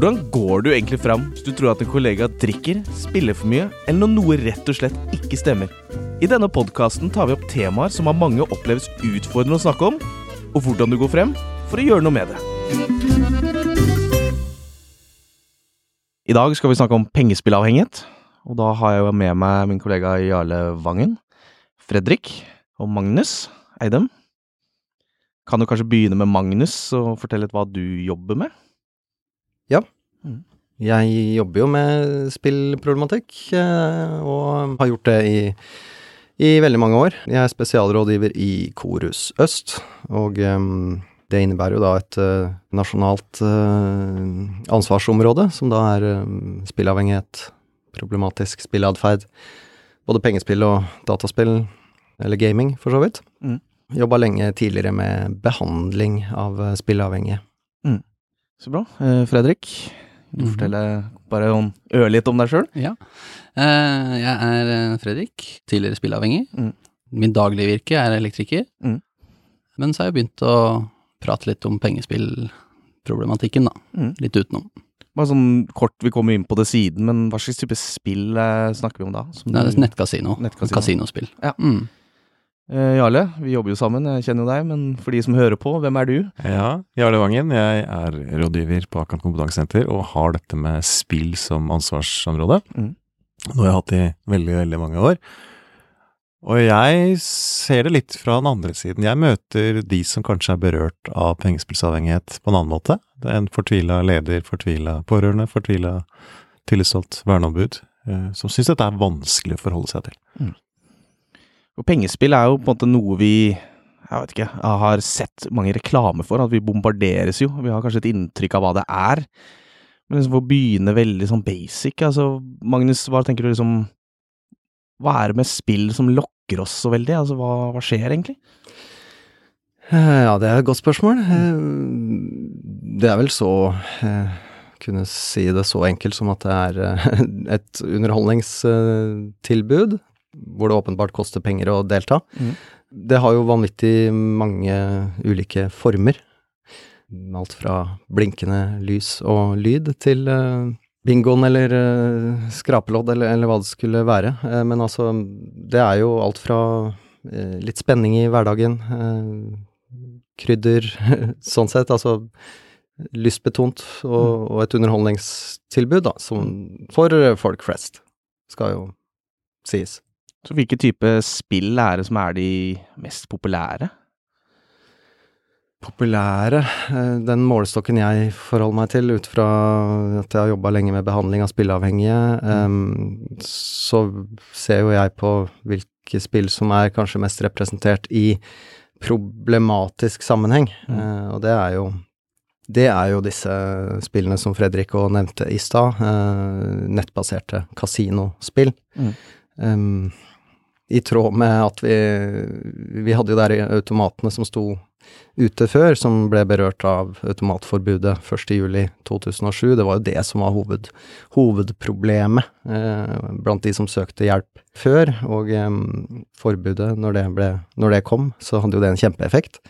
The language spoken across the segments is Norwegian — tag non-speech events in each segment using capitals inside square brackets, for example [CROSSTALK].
Hvordan går du egentlig fram hvis du tror at en kollega drikker, spiller for mye, eller når noe rett og slett ikke stemmer? I denne podkasten tar vi opp temaer som av mange oppleves utfordrende å snakke om, og hvordan du går frem for å gjøre noe med det. I dag skal vi snakke om pengespillavhengighet, og da har jeg med meg min kollega Jarle Vangen, Fredrik og Magnus Eidem. Kan du kanskje begynne med Magnus og fortelle litt hva du jobber med? Jeg jobber jo med spillproblematikk, eh, og har gjort det i, i veldig mange år. Jeg er spesialrådgiver i Korus Øst, og em, det innebærer jo da et eh, nasjonalt eh, ansvarsområde, som da er spillavhengighet, problematisk spilleatferd, både pengespill og dataspill, eller gaming for så vidt. Mm. Jobba lenge tidligere med behandling av spilleavhengige. spilleavhengige. Så bra. Eh, Fredrik, du mm. forteller bare om, ørlite om deg sjøl. Ja. Eh, jeg er eh, Fredrik, tidligere spilleavhengig. Mm. Min daglige virke er elektriker. Mm. Men så har jeg begynt å prate litt om pengespillproblematikken, da. Mm. Litt utenom. Bare sånn kort, vi kommer inn på det siden, men hva slags type spill eh, snakker vi om da? Som Det er nettkasino. Nettkasino. Kasinospill. Ja. Mm. Eh, Jarle, vi jobber jo sammen, jeg kjenner jo deg, men for de som hører på, hvem er du? Ja, Jarle Vangen. Jeg er rådgiver på Akant kompetansesenter og har dette med spill som ansvarsområde. Mm. Noe jeg har hatt i veldig, veldig mange år. Og jeg ser det litt fra den andre siden. Jeg møter de som kanskje er berørt av pengespillsavhengighet på en annen måte. Det er en fortvila leder, fortvila pårørende, fortvila tillitsvalgt verneombud, eh, som syns dette er vanskelig å forholde seg til. Og pengespill er jo på en måte noe vi jeg vet ikke, har sett mange reklame for, at vi bombarderes jo. Vi har kanskje et inntrykk av hva det er. Men liksom for å begynne veldig sånn basic, altså Magnus, hva tenker du liksom Hva er det med spill som lokker oss så veldig? Altså hva, hva skjer egentlig? Eh, Ja, det er et godt spørsmål. Eh, Det er vel så eh, Kunne si det så enkelt som at det er [LAUGHS] et underholdningstilbud, hvor det åpenbart koster penger å delta. Mm. Det har jo vanvittig mange ulike former. Alt fra blinkende lys og lyd til eh, bingoen eller eh, skrapelodd eller, eller hva det skulle være. Eh, men altså, det er jo alt fra litt spenning i hverdagen, krydder, [LAUGHS] sånn sett, altså lystbetont og, og et underholdningstilbud, da, som for folk flest, skal jo sies. Så hvilke type spill er det som er de mest populære? Populære, eh, den målestokken jeg forholder meg til ut fra at jeg har jobba lenge med behandling av spilleavhengige, mm. så ser jo jeg på hvilke spill som er kanskje mest representert i problematisk sammenheng, Mm. Eh, og det er jo det er jo disse spillene som Fredrik òg nevnte i stad, eh, nettbaserte kasinospill. Mm. Em, I tråd med at vi Vi hadde jo der automatene som sto ute før, som ble berørt av automatforbudet 1.7.2007. Det var jo det som var hoved, hovedproblemet eh, blant de som søkte hjelp før. Og eh, forbudet, når det, ble, når det kom, så hadde jo det en kjempeeffekt.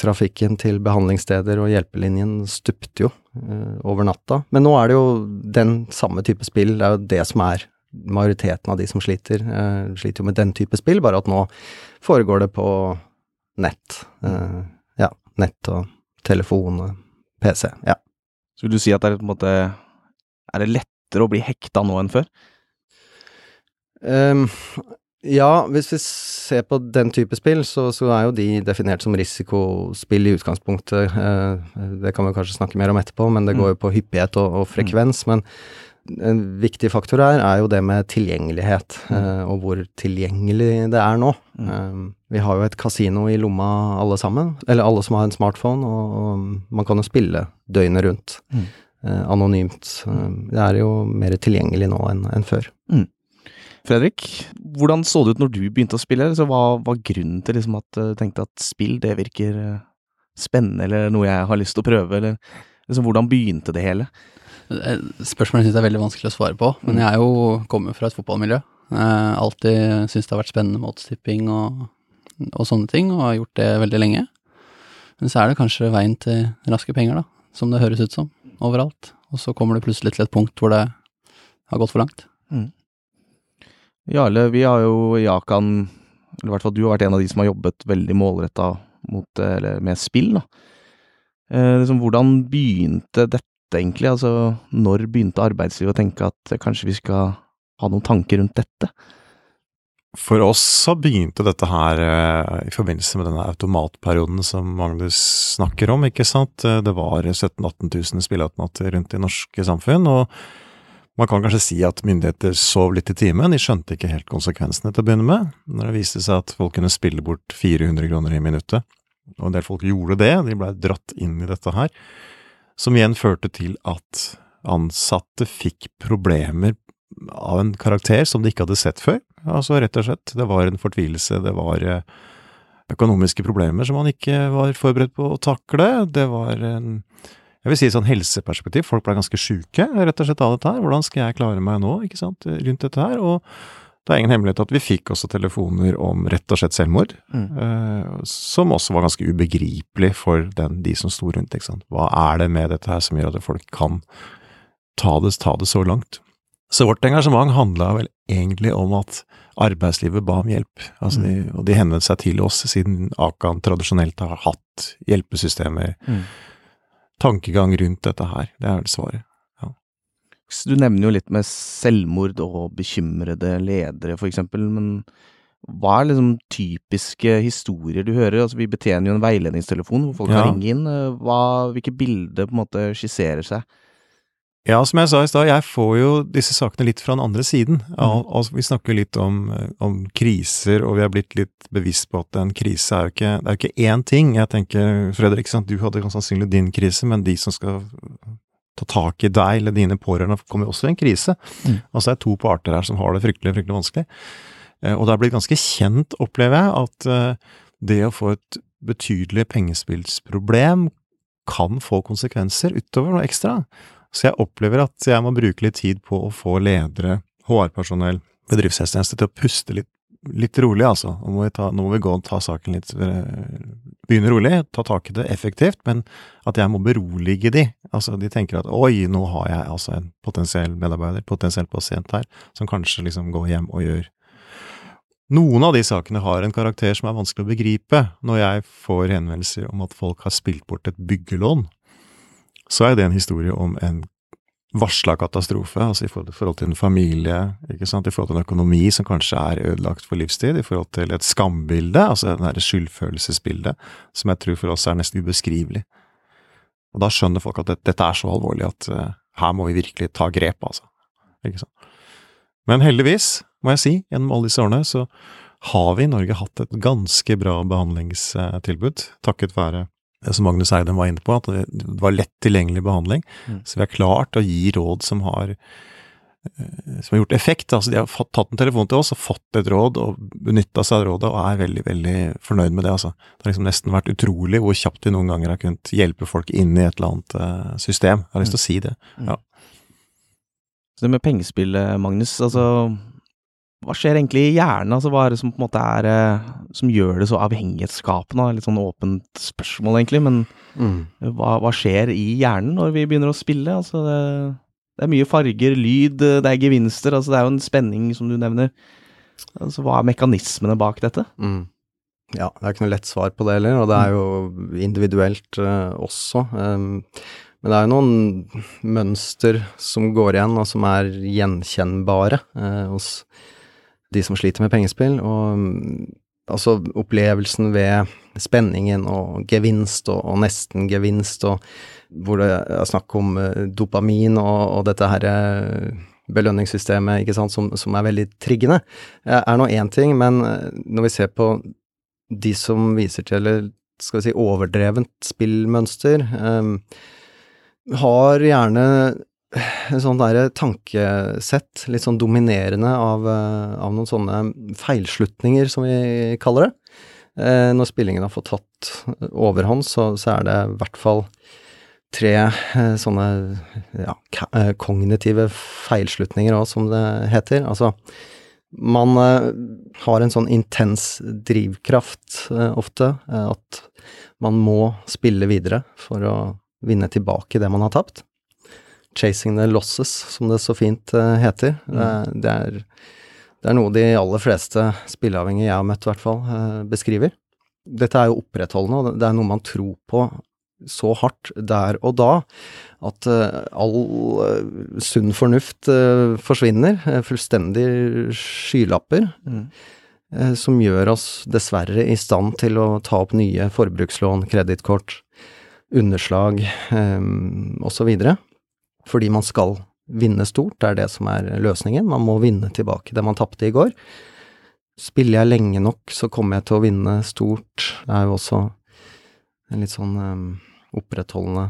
Trafikken til behandlingssteder og hjelpelinjen stupte jo eh, over natta. Men nå er det jo den samme type spill, det er jo det som er majoriteten av de som sliter. Eh, sliter jo med den type spill, bare at nå foregår det på nett. Eh, ja, nett og telefon og PC. Ja. Så vil du si at det er på en måte Er det lettere å bli hekta nå enn før? Um, ja, hvis vi ser på den type spill, så, så er jo de definert som risikospill i utgangspunktet. Eh, det kan vi kanskje snakke mer om etterpå, men det Mm. går jo på hyppighet og, og frekvens. Men en viktig faktor her er jo det med tilgjengelighet, eh, og hvor tilgjengelig det er nå. Mm. Ehm, vi har jo et kasino i lomma alle sammen, eller alle som har en smartphone, og, man kan jo spille døgnet rundt. Mm. eh, anonymt. Det er jo mer tilgjengelig nå enn enn før. Fredrik, hvordan så det ut når du begynte å spille? Altså, hva var grunnen til liksom at du tenkte at spill, det virker eh, spennende, eller noe jeg har lyst til å prøve, eller liksom, hvordan begynte det hele? Eh, Spørsmålet syns jeg er veldig vanskelig å svare på, men Mm. jeg er jo kommer fra et fotballmiljø. Eh, alltid syntes det har vært spennende med oddstipping og, og sånne ting, og har gjort det veldig lenge. Men så er det kanskje veien til raske penger, da, som det høres ut som. overalt. Og så kommer du plutselig til et punkt hvor det har gått for langt. Jarle, vi har jo i Akan, eller i hvert fall du har vært en av de som har jobbet veldig målretta eh, med spill, da. Eh, liksom, hvordan begynte dette egentlig? Altså, når begynte arbeidslivet å tenke at eh, kanskje vi skal ha noen tanker rundt dette? For oss så begynte dette her eh, i forbindelse med denne automatperioden som Magnus snakker om, ikke sant. Eh, Det var 17 000-18 000 spilleautomater rundt i norske samfunn, og man kan kanskje si at myndigheter sov litt i timen, de skjønte ikke helt konsekvensene til å begynne med, når det viste seg at folk kunne spille bort 400 kroner i minuttet. Og en del folk gjorde det, de blei dratt inn i dette her, som igjen førte til at ansatte fikk problemer av en karakter som de ikke hadde sett før. Altså rett og slett, det var en fortvilelse, det var eh, økonomiske problemer som man ikke var forberedt på å takle, det var en jeg vil si sånn helseperspektiv, folk ble ganske sjuke rett og slett av dette her. Hvordan skal jeg klare meg nå, ikke sant, rundt dette her? Og det er ingen hemmelighet at vi fikk også telefoner om rett og slett selvmord, Mm. eh, som også var ganske ubegripelig for den, de som sto rundt, ikke sant. Hva er det med dette her som gjør at folk kan ta det, ta det så langt? Så vårt engasjement handla vel egentlig om at arbeidslivet ba om hjelp, altså de, og de henvendte seg til oss, siden Akan tradisjonelt har hatt hjelpesystemer, Mm. tankegang rundt dette her. Det er vel svaret. Du nevner jo litt med selvmord og bekymrede ledere, for eksempel, men hva er liksom typiske historier du hører? Altså, vi betjener jo en veiledningstelefon hvor folk Ja. kan ringe inn. Hva, hvilke bilder på en måte skisserer seg? Ja, som jeg sa i stad, jeg får jo disse sakene litt fra den andre siden. Al altså, vi snakker litt om, om kriser, og vi har blitt litt bevisst på at en krise er jo ikke, det er jo ikke én ting. Jeg tenker, Fredrik, sant, du hadde sannsynlig din krise, men de som skal ta tak i deg eller dine pårørende, kommer også i en krise. Mm. Altså det er to parter her som har det fryktelig, fryktelig vanskelig. Eh, Og det er blitt ganske kjent, opplever jeg, at eh, det å få et betydelig pengespillsproblem kan få konsekvenser utover noe ekstra. Så jeg opplever at jeg må bruke litt tid på å få ledere, HR-personell, bedriftshelsetjeneste til å puste litt, litt rolig, altså. Nå må, ta, nå må vi gå og ta saken litt eh, Begynne rolig, ta tak i det effektivt, men at jeg må berolige de. Altså, de tenker at oi, nå har jeg altså en potensiell medarbeider, potensiell pasient her, som kanskje liksom går hjem og gjør noen av de sakene har en karakter som er vanskelig å begripe. Når jeg får henvendelser om at folk har spilt bort et byggelån, så er det en historie om en varsla katastrofe, altså i forhold, til en familie, ikke sant, i forhold til en økonomi som kanskje er ødelagt for livstid, i forhold til et skambilde, altså det derre skyldfølelsesbildet, som jeg tror for oss er nesten ubeskrivelig. Og da skjønner folk at det, dette er så alvorlig at eh, her må vi virkelig ta grep, altså. Ikke sant. Men heldigvis, må jeg si, gjennom alle disse årene, så har vi i Norge hatt et ganske bra behandlingstilbud, takket være som Magnus Eidem var inne på, at det var lett tilgjengelig behandling. Mm. Så vi har klart å gi råd som har, eh, som har gjort effekt. Altså de har fått, tatt en telefon til oss og fått et råd, og benytta seg av rådet, og er veldig, veldig fornøyd med det. Altså. Det har liksom nesten vært utrolig hvor kjapt vi noen ganger har kunnet hjelpe folk inn i et eller annet eh, system. Jeg har lyst til å si det. Så det med pengespill, eh, Magnus, altså hva skjer egentlig i hjernen? Altså, hva er det som på en måte er eh, Som gjør det så avhengighetsskapende? Litt sånn åpent spørsmål, egentlig, men Mm. hva, hva skjer i hjernen når vi begynner å spille? Altså, det, det er mye farger, lyd, det er gevinster, altså det er jo en spenning, som du nevner. Altså, hva er mekanismene bak dette? Mm. Ja, det er ikke noe lett svar på det heller, og det er jo individuelt uh, også. Um, men det er jo noen mønster som går igjen, og som er gjenkjennbare uh, hos de som sliter med pengespill. Og mm, altså opplevelsen ved spenningen og gevinst og, og nesten gevinst, og hvor det er snakk om eh, dopamin og, og dette her eh, belønningssystemet, ikke sant, som, som er veldig triggende, eh, er nå én ting, men når vi ser på de som viser til, eller skal vi si overdrevent spillmønster, um, har gjerne en sånn derre tankesett, litt sånn dominerende av, eh, av noen sånne feilslutninger, som vi kaller det. Eh, når spillingen har fått tatt overhånd, så, så er det i hvert fall tre eh, sånne ja, eh, kognitive feilslutninger òg, som det heter. Altså, man eh, har en sånn intens drivkraft eh, ofte, at man må spille videre for å vinne tilbake det man har tapt. 'Chasing the losses', som det så fint eh, heter. Eh, det, er, det er noe de aller fleste spilleavhengige jeg har møtt, i hvert fall, eh, beskriver. Dette er jo opprettholdende, og det er noe man tror på så hardt der og da at all sunn fornuft forsvinner. fullstendig skylapper. Mm. som gjør oss dessverre i stand til å ta opp nye forbrukslån, kredittkort, underslag eh, osv. Fordi man skal vinne stort, det er det som er løsningen. Man må vinne tilbake det man tapte i går. Spiller jeg lenge nok, så kommer jeg til å vinne stort. Det er jo også en litt sånn um, opprettholdende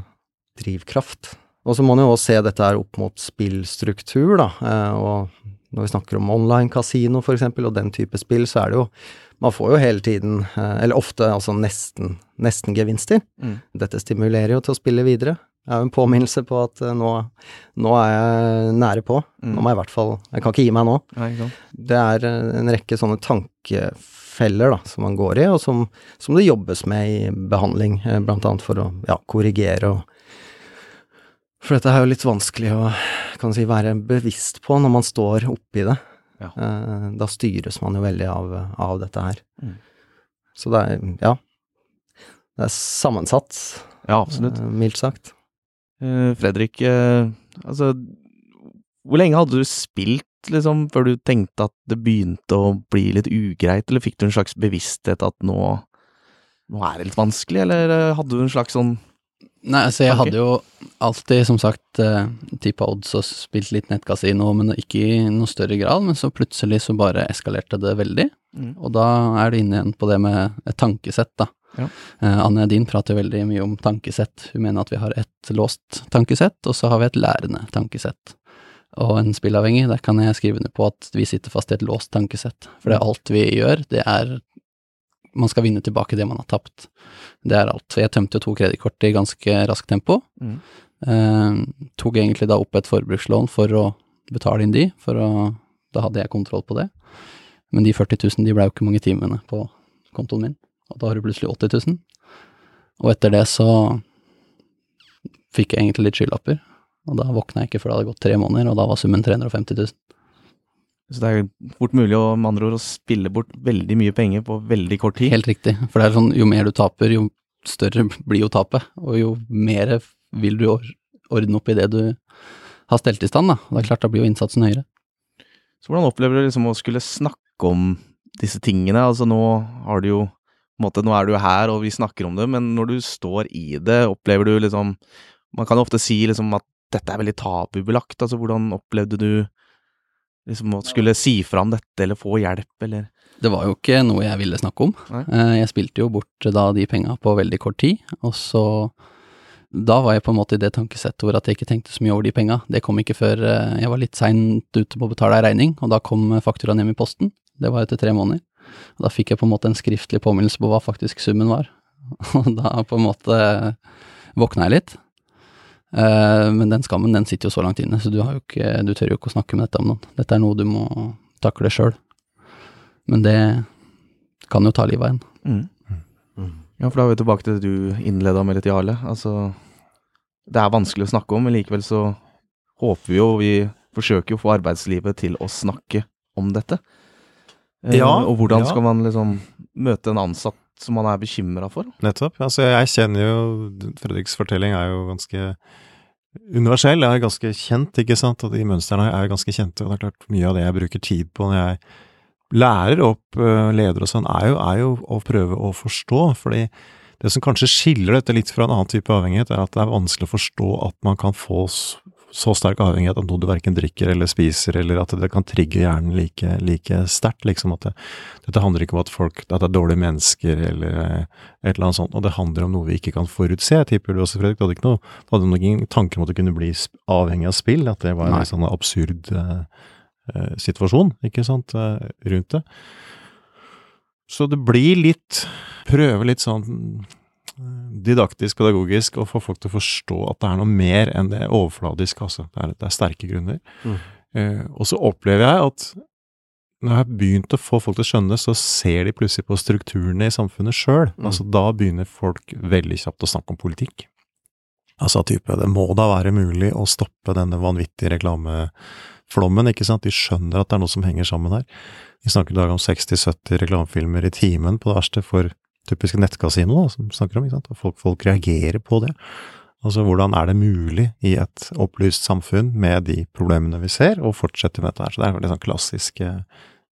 drivkraft. Og så må man jo også se dette her opp mot spillstruktur, da. eh, og når vi snakker om online kasino for eksempel, og den type spill, så er det jo Man får jo hele tiden, eh, eller ofte, altså nesten, nesten gevinster. Mm. Dette stimulerer jo til å spille videre. Det er jo en påminnelse på at eh, nå, nå er jeg nære på. Mm. Nå må jeg i hvert fall Jeg kan ikke gi meg nå. Nei. Det er eh, en rekke sånne tankefeller da, som man går i, og som, som det jobbes med i behandling, eh, blant annet for å ja, korrigere og For dette er jo litt vanskelig å kan si, være bevisst på når man står oppi det. Ja. Da styres man jo veldig av, av dette her. Mm. Så det er, ja Det er sammensatt, Ja, absolutt. mildt sagt. Eh, Fredrik, eh, altså Hvor lenge hadde du spilt, liksom, før du tenkte at det begynte å bli litt ugreit, eller fikk du en slags bevissthet at nå nå er det litt vanskelig, eller eh, hadde du en slags sånn Nei, altså jeg hadde jo alltid, som sagt, tippa odds og spilt litt nettkasino, men ikke i noe større grad. Men så plutselig så bare eskalerte det veldig. Mm. Og da er du inne igjen på det med et tankesett, da. Ja. Eh, Anne Din prater veldig mye om tankesett. Hun mener at vi har et låst tankesett, og så har vi et lærende tankesett. Og en spillavhengig, der kan jeg skrive under på at vi sitter fast i et låst tankesett. For det er alt vi gjør, det er Man skal vinne tilbake det man har tapt. Det er alt. Jeg tømte jo to kredittkort i ganske raskt tempo. Mm. Eh, tok egentlig da opp et forbrukslån for å betale inn de, for å Da hadde jeg kontroll på det. Men de 40 000, de ble jo ikke mange timene på kontoen min. Og da har du plutselig 80 000. Og etter det så fikk jeg egentlig litt skylapper. Og da våkna jeg ikke før det hadde gått tre måneder, og da var summen 350 000. Så det er fort mulig å, med andre ord, å spille bort veldig mye penger på veldig kort tid. Helt riktig. For det er sånn, jo mer du taper, jo større blir jo tapet. Og jo mer vil du ordne opp i det du har stelt i stand, da. Det er klart, da blir jo innsatsen høyere. Så hvordan opplever du liksom å skulle snakke om disse tingene? Altså nå har du jo måte, Nå er du her, og vi snakker om det, men når du står i det, opplever du liksom Man kan jo ofte si liksom at dette er veldig tabubelagt. Altså hvordan opplevde du liksom å skulle si fra om dette, eller få hjelp, eller Det var jo ikke noe jeg ville snakke om. Nei. Eh, Jeg spilte jo bort da de penga på veldig kort tid, og så Da var jeg på en måte i det tankesettet hvor at jeg ikke tenkte så mye over de penga. Det kom ikke før eh, jeg var litt seint ute på å betale ei regning, og da kom fakturaen hjem i posten. Det var etter tre måneder. Og da fikk jeg på en måte en skriftlig påminnelse på hva faktisk summen var. [LAUGHS] Og da på en måte våkna jeg litt. Eh, Men den skammen, den sitter jo så langt inne, så du, har jo ikke, du tør jo ikke å snakke med dette om noen. Dette er noe du må takle sjøl. Men det kan jo ta livet av en. mm. Mm. Ja, for da er vi tilbake til det du innleda med litt, Jarle. Altså, det er vanskelig å snakke om, men likevel så håper vi jo, vi forsøker jo å få arbeidslivet til å snakke om dette. Eh, Ja, og hvordan ja. skal man liksom møte en ansatt som man er bekymra for? Nettopp. Altså, jeg kjenner jo Fredriks fortelling er jo ganske universell, Jeg er ganske kjent, ikke sant, og de mønstrene er jo ganske kjente, og det er klart mye av det jeg bruker tid på når jeg lærer opp uh, ledere og sånn, er jo, er jo å prøve å forstå, fordi det som kanskje skiller dette litt fra en annen type avhengighet, er at det er vanskelig å forstå at man kan få så sterk avhengighet av noe du verken drikker eller spiser, eller at det kan trigge hjernen like, like sterkt, liksom at det, dette handler ikke om at folk, at det er dårlige mennesker eller eh, et eller annet sånt, og det handler om noe vi ikke kan forutse. Tipper du også, Fredrik, du hadde ikke noe, du hadde ingen tanker om at du kunne bli avhengig av spill, at det var en Nei. sånn absurd eh, eh, situasjon, ikke sant, eh, rundt det. Så det blir litt, prøve litt sånn didaktisk, pedagogisk, å få folk til å forstå at det er noe mer enn det overfladiske, altså. Det er, det er sterke grunner. Mm. Eh, og så opplever jeg at når jeg har begynt å få folk til å skjønne så ser de plutselig på strukturene i samfunnet sjøl. Mm. Altså, da begynner folk veldig kjapt å snakke om politikk. Altså type, det må da være mulig å stoppe denne vanvittige reklameflommen, ikke sant? De skjønner at det er noe som henger sammen her. Vi snakker i dag om 60-70 reklamefilmer i timen på det verste for typiske nettkasino, da, som snakker om? Og folk, folk reagerer på det. Altså, hvordan er det mulig i et opplyst samfunn med de problemene vi ser, å fortsette med dette her? Så det er veldig sånn klassisk eh,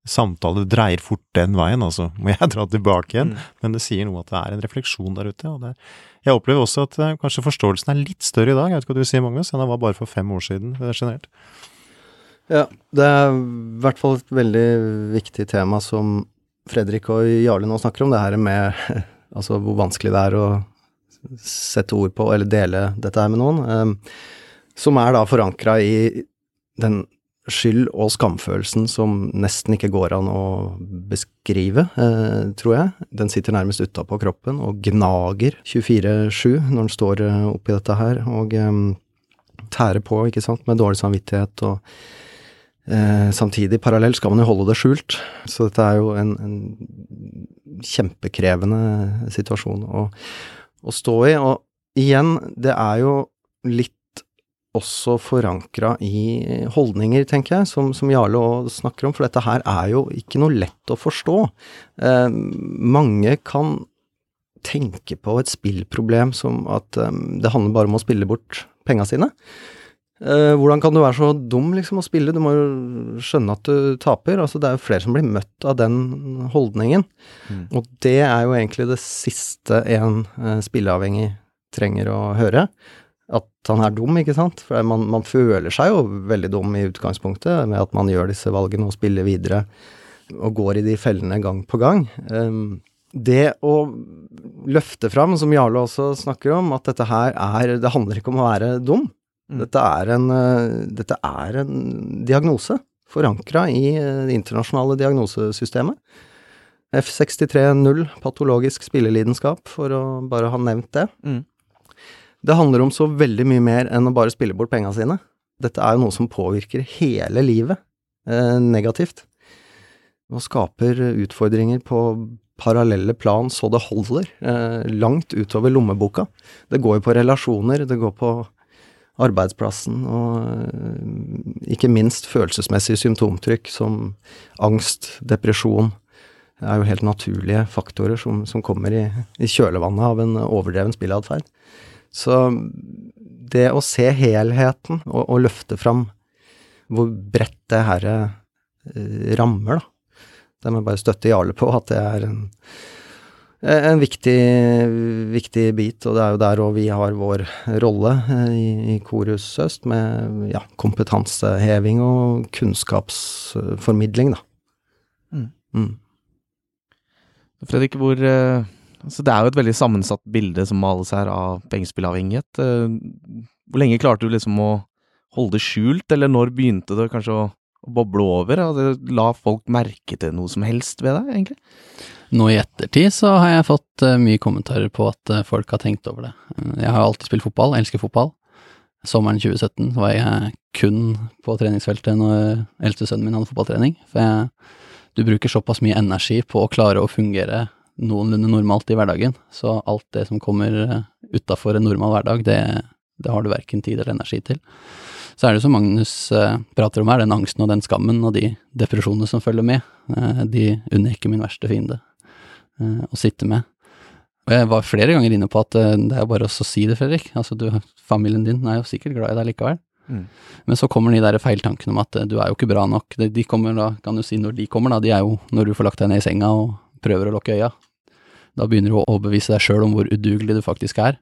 samtale dreier fort den veien, altså må jeg dra tilbake igjen, Mm. men det sier noe at det er en refleksjon der ute. og det, Jeg opplever også at eh, kanskje forståelsen er litt større i dag, jeg vet ikke hva du sier Magnus, enn det var bare for fem år siden eh, generelt. Ja, det er i hvert fall et veldig viktig tema som Fredrik og Jarle nå snakker om, det her med [LAUGHS] altså hvor vanskelig det er å sette ord på eller dele dette her med noen, eh, som er da forankra i den skyld- og skamfølelsen som nesten ikke går an å beskrive, eh, tror jeg. Den sitter nærmest utapå kroppen og gnager 24-7 når den står eh, oppi dette her, og eh, tærer på, ikke sant, med dårlig samvittighet og Eh, samtidig, parallelt, skal man jo holde det skjult. Så dette er jo en, en kjempekrevende situasjon å, å stå i. Og igjen, det er jo litt også forankra i holdninger, tenker jeg, som, som Jarle òg snakker om, for dette her er jo ikke noe lett å forstå. Eh, mange kan tenke på et spillproblem som at eh, det handler bare om å spille bort penga sine. Eh, hvordan kan du være så dum liksom å spille, du må jo skjønne at du taper. Altså det er jo flere som blir møtt av den holdningen. Mm. Og det er jo egentlig det siste en uh, spilleavhengig trenger å høre. At han er dum, ikke sant. For man, man føler seg jo veldig dum i utgangspunktet med at man gjør disse valgene og spiller videre og går i de fellene gang på gang. Um, det å løfte fram, som Jarle også snakker om, at dette her er Det handler ikke om å være dum. Mm. Dette, er en, eh, dette er en diagnose forankra i eh, det internasjonale diagnosesystemet. F63-0, patologisk spillelidenskap, for å bare ha nevnt det. Mm. Det handler om så veldig mye mer enn å bare spille bort penga sine. Dette er jo noe som påvirker hele livet eh, negativt, og skaper utfordringer på parallelle plan så det holder, eh, langt utover lommeboka. Det går jo på relasjoner, det går på arbeidsplassen, og eh, ikke minst følelsesmessig symptomtrykk som angst, depresjon. Er jo helt naturlige faktorer som, som kommer i, i kjølvannet av en overdreven spilleatferd. Så det å se helheten og, og løfte fram hvor bredt det her eh, rammer, da. Det må jeg bare støtte Jarle på, at det er en, en viktig, viktig bit, og det er jo der òg vi har vår rolle eh, i, i Korus Øst, med ja, kompetanseheving og kunnskapsformidling, da. Mm. Mm. Fredrik, hvor eh, altså Det er jo et veldig sammensatt bilde som males her av pengespillavhengighet. Eh, Hvor lenge klarte du liksom å holde det skjult, eller når begynte det kanskje å, å boble over? Altså, la folk merke til noe som helst ved deg, egentlig? Nå i ettertid så har jeg fått eh, mye kommentarer på at eh, folk har tenkt over det. Eh, Jeg har alltid spilt fotball, elsker fotball. Sommeren 2017 var jeg kun på treningsfeltet når eldste sønnen min hadde fotballtrening. For jeg, du bruker såpass mye energi på å klare å fungere noenlunde normalt i hverdagen. Så alt det som kommer utafor en normal hverdag, det, det har du verken tid eller energi til. Så er det som Magnus prater om her, den angsten og den skammen og de depresjonene som følger med. De unner min verste fiende å sitte med. Og jeg var flere ganger inne på at eh, det er bare å si det, Fredrik. Altså, du, familien din er jo sikkert glad i deg likevel. Mm. Men så kommer de der feiltankene om at eh, du er jo ikke bra nok. De, de kommer da, kan du si når de kommer, da, de er jo når du får lagt deg ned i senga og prøver å lukke øya. Da begynner du å overbevise deg sjøl om hvor udugelig du faktisk er.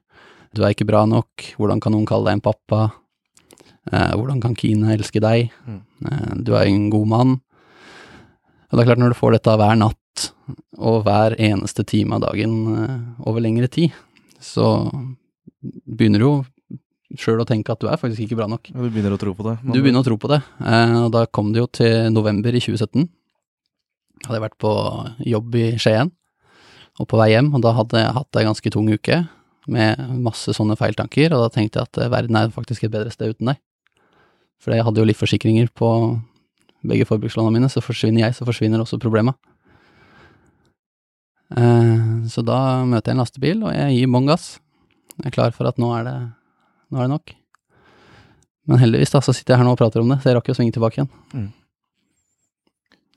Du er ikke bra nok, hvordan kan noen kalle deg en pappa? Eh, hvordan kan Kine elske deg? Mm. Eh, du er en god mann. Og det er klart, når du får dette hver natt, og hver eneste time av dagen eh, over lengre tid, så begynner du jo sjøl å tenke at du er faktisk ikke bra nok. Ja, du begynner å tro på det? Du begynner å tro på det, eh, og da kom det jo til november i 2017. Hadde jeg vært på jobb i Skien, og på vei hjem, og da hadde jeg hatt ei ganske tung uke med masse sånne feiltanker, og da tenkte jeg at eh, verden er faktisk et bedre sted uten deg. For jeg hadde jo livsforsikringer på begge forbrukslånene mine, så forsvinner jeg, så forsvinner også problemet. Eh, Så da møter jeg en lastebil, og jeg gir bånn gass. Jeg er klar for at nå er det nå er det nok. Men heldigvis, da, så sitter jeg her nå og prater om det, så jeg rakk jo å svinge tilbake igjen.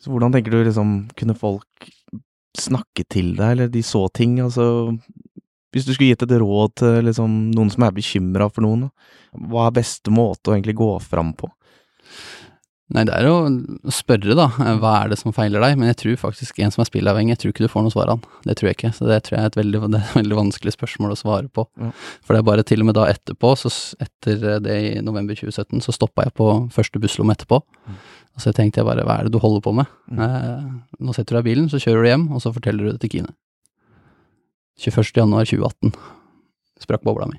Så hvordan tenker du liksom Kunne folk snakke til deg, eller de så ting? Altså Hvis du skulle gitt et råd til liksom noen som er bekymra for noen, hva er beste måte å egentlig gå fram på? Nei, det er å spørre, da. eh, Hva er det som feiler deg? Men jeg tror faktisk en som er spillavhengig, jeg tror ikke du får noe svar av han. Det tror jeg ikke. Så det tror jeg er et veldig, [LAUGHS] det er et veldig vanskelig spørsmål å svare på. Ja. For det er bare til og med da etterpå, så etter det i november 2017, så stoppa jeg på første busslomme etterpå. Og så tenkte jeg bare, hva er det du holder på med? Mm. Eh, nå setter du deg i bilen, så kjører du hjem, og så forteller du det til Kine. 21. januar 2018 sprakk bobla mi.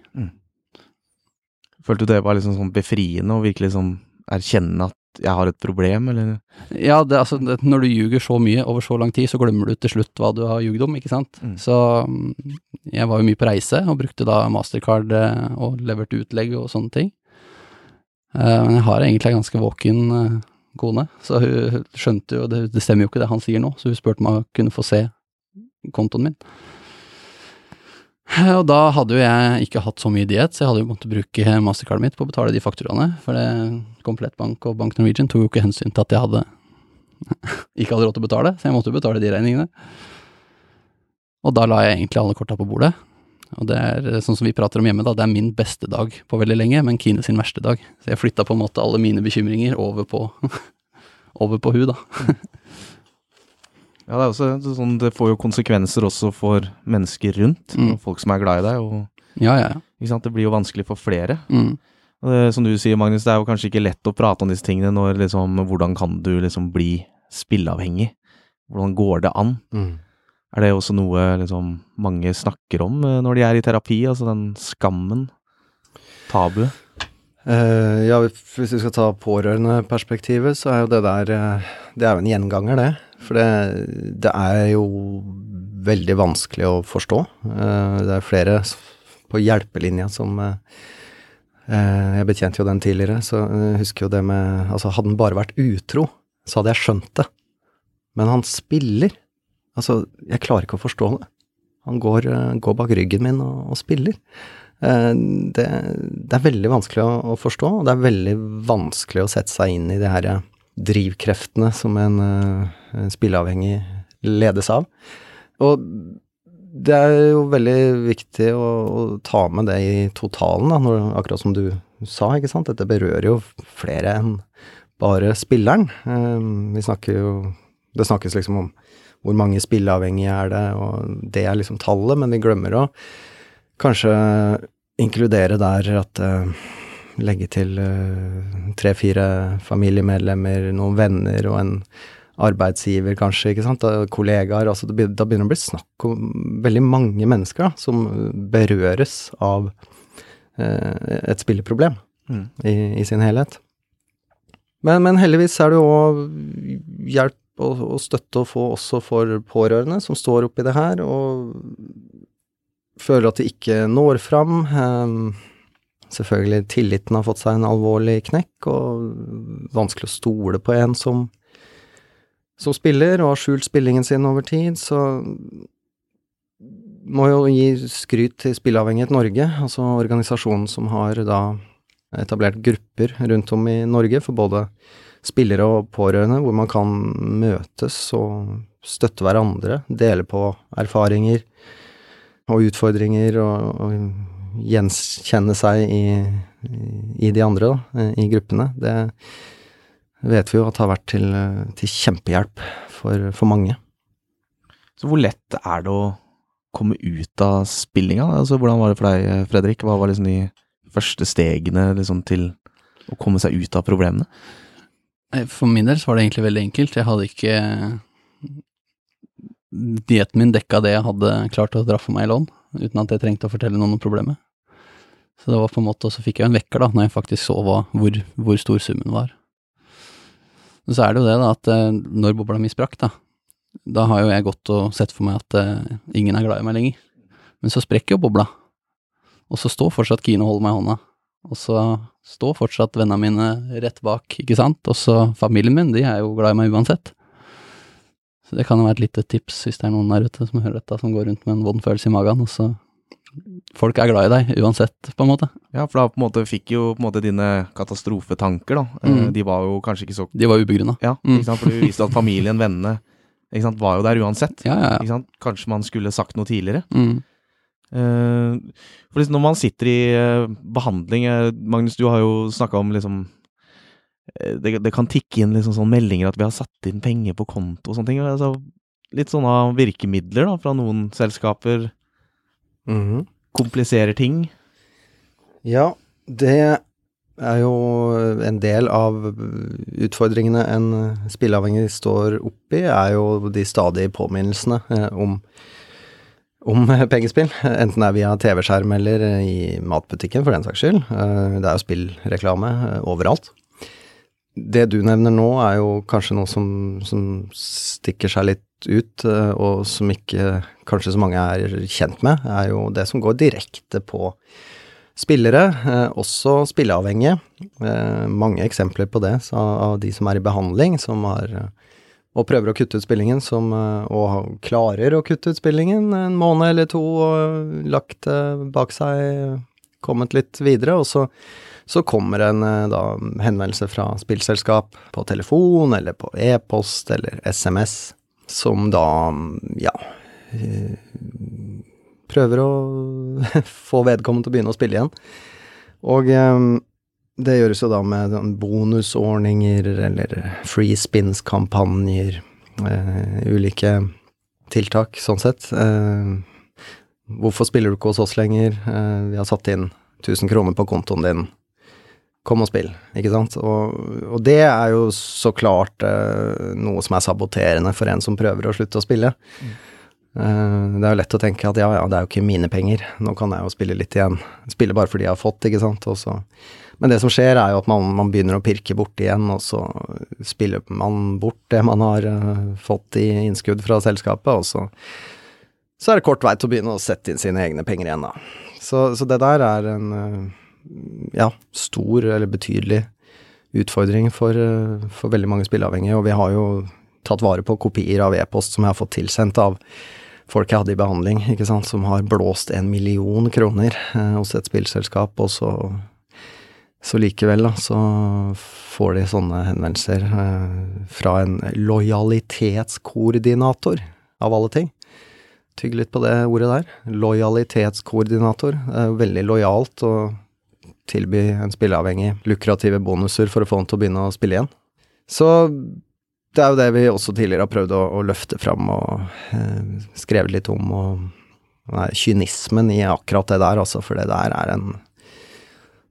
Følte du det var liksom sånn befriende å virkelig sånn erkjenne at jeg har et problem, eller? Ja, det, altså, det, når du ljuger så mye over så lang tid, så glemmer du til slutt hva du har ljugd om, ikke sant. Mm. Så mm, jeg var jo mye på reise, og brukte da mastercard eh, og leverte utlegg og sånne ting. Eh, Men jeg har egentlig en ganske våken eh, kone, så hun skjønte jo, det, det stemmer jo ikke det han sier nå, så hun spurte om hun kunne få se kontoen min. Eh, Og da hadde jo jeg ikke hatt så mye diett, så jeg hadde jo måttet bruke mastercardet mitt på å betale de fakturaene, for det Komplett Bank og Bank Norwegian tok jo ikke hensyn til at jeg hadde [LAUGHS] ikke hadde råd til å betale, så jeg måtte jo betale de regningene. Og da la jeg egentlig alle korta på bordet. Og det er sånn som vi prater om hjemme, da, det er min beste dag på veldig lenge, men Kine sin verste dag. Så jeg flytta på en måte alle mine bekymringer over på, [LAUGHS] over på hun, da. Ja, det er også sånn, det får jo konsekvenser også for mennesker rundt, Mm. og folk som er glad i deg, og Ja, ja, ja. det blir jo vanskelig for flere. Mm. Det, som du sier, Magnus, det er jo kanskje ikke lett å prate om disse tingene når liksom, hvordan kan du liksom bli spilleavhengig? Hvordan går det an? Mm. Er det også noe liksom mange snakker om eh, når de er i terapi, altså den skammen? Tabuet? Uh, ja, hvis vi skal ta pårørendeperspektivet, så er jo det der eh, Det er jo en gjenganger, det. For det, det er jo veldig vanskelig å forstå. Eh, det er flere på hjelpelinja som eh, eh, Jeg betjente jo den tidligere, så jeg husker jo det med Altså, hadde han bare vært utro, så hadde jeg skjønt det. Men han spiller. Altså, jeg klarer ikke å forstå det. Han går, går bak ryggen min og, og spiller. Det, det er veldig vanskelig å, å forstå, og det er veldig vanskelig å sette seg inn i det her eh, drivkreftene som en en spilleavhengig ledes av. Og det er jo veldig viktig å, å ta med det i totalen, da, når, akkurat som du sa, ikke sant. Dette berører jo flere enn bare spilleren. Eh, vi snakker jo Det snakkes liksom om hvor mange spilleavhengige er det, og det er liksom tallet, men vi glemmer å kanskje inkludere der at eh, Legge til eh, tre-fire familiemedlemmer, noen venner og en arbeidsgiver, kanskje, ikke sant, da, kollegaer. Altså, da begynner det å bli snakk om veldig mange mennesker da, som berøres av eh, et spilleproblem Mm. i, i sin helhet. Men, men heldigvis er det jo hjelp og, og støtte å få også for pårørende som står oppi det her, og føler at de ikke når fram. Ehm, selvfølgelig, tilliten har fått seg en alvorlig knekk, og vanskelig å stole på en som, som spiller, og har skjult spillingen sin over tid, så må jo gi skryt til Spilleavhengighet Norge, altså organisasjonen som har da etablert grupper rundt om i Norge for både spillere og pårørende, hvor man kan møtes og støtte hverandre, dele på erfaringer og utfordringer, og, og gjenkjenne seg i, i de andre, da, i gruppene. Det vet vi jo at har vært til, til kjempehjelp for, for mange. Så hvor lett er det å komme ut av spillinga? Altså, hvordan var det for deg, Fredrik? Hva var liksom de første stegene liksom, til å komme seg ut av problemene? For min del så var det egentlig veldig enkelt. Jeg hadde ikke Dietten min dekka det jeg hadde klart å dra for meg i lån, uten at jeg trengte å fortelle noen om problemet. Så det var på en måte, og så fikk jeg en vekker da, når jeg faktisk så hva, hvor, hvor stor summen var. Men så er det jo det da, at eh, når bobla mi sprakk da, da har jo jeg gått og sett for meg at uh, ingen er glad i meg lenger. Men så sprekker jo bobla, og så står fortsatt Kine og holder meg i hånda. Og så står fortsatt vennene mine rett bak, ikke sant. Og så familien min, de er jo glad i meg uansett. Så det kan jo være et lite tips hvis det er noen der ute som hører dette, som går rundt med en vond følelse i magen, og så folk er glad i deg uansett, på en måte. Ja, for da på en måte fikk jo på en måte dine katastrofetanker, da. eh, Mm. De var jo kanskje ikke så De var ubegrunna. Ja, Mm. ikke sant? for du viste at familien, vennene, ikke sant, var jo der uansett. Ja, ja, ja. Ikke sant? Kanskje man skulle sagt noe tidligere. Mm. Eh, for liksom når man sitter i eh, behandling eh, Magnus, du har jo snakka om liksom det, det kan tikke inn liksom sånn meldinger at vi har satt inn penger på konto og sånne ting. Altså, litt sånne virkemidler da, fra noen selskaper. Mhm. Kompliserer ting. Ja, det er jo en del av utfordringene en spilleavhengig står oppi, er jo de stadige påminnelsene eh, om, om [LAUGHS] pengespill. Enten det er via TV-skjerm eller i matbutikken, for den saks skyld. Eh, Det er jo spillreklame eh, overalt. Det du nevner nå, er jo kanskje noe som, som stikker seg litt ut, eh, og som ikke kanskje så mange er kjent med, er jo det som går direkte på spillere, eh, også spilleavhengige. Eh, mange eksempler på det av de som er i behandling, som har og prøver å kutte ut spillingen, som, og klarer å kutte ut spillingen en måned eller to, og lagt det bak seg, kommet litt videre, og så, så kommer en eh, da henvendelse fra spillselskap på telefon, eller på e-post, eller SMS, som da, ja eh, prøver å [LAUGHS] få vedkommende til å begynne å spille igjen. Og eh, det gjøres jo da med bonusordninger eller free spins-kampanjer, ulike tiltak sånn sett. Eh, hvorfor spiller du ikke hos oss lenger? Eh, vi har satt inn 1000 kroner på kontoen din. Kom og spill, ikke sant. Og, og det er jo så klart eh, noe som er saboterende for en som prøver å slutte å spille. Eh, det er jo lett å tenke at ja, ja, det er jo ikke mine penger, nå kan jeg jo spille litt igjen. Spille bare fordi jeg har fått, ikke sant. Også. men det som skjer, er jo at man, man begynner å pirke borti igjen, og så spiller man bort det man har eh, fått i innskudd fra selskapet, og så, så er det kort vei til å begynne å sette inn sine egne penger igjen, da. Så, så det der er en eh, ja, stor eller betydelig utfordring for, eh, for veldig mange spilleavhengige, og vi har jo tatt vare på kopier av e-post som jeg har fått tilsendt av folk jeg hadde i behandling, ikke sant, som har blåst en million kroner eh, hos et spillselskap, og så så likevel, da, så får de sånne henvendelser fra en lojalitetskoordinator, av alle ting. Tygg litt på det ordet der. Lojalitetskoordinator. Veldig lojalt å tilby en spilleavhengig lukrative bonuser for å få han til å begynne å spille igjen. Så det er jo det vi også tidligere har prøvd å, å løfte fram og eh, skrevet litt om, og nei, kynismen i akkurat det der, altså, for det der er en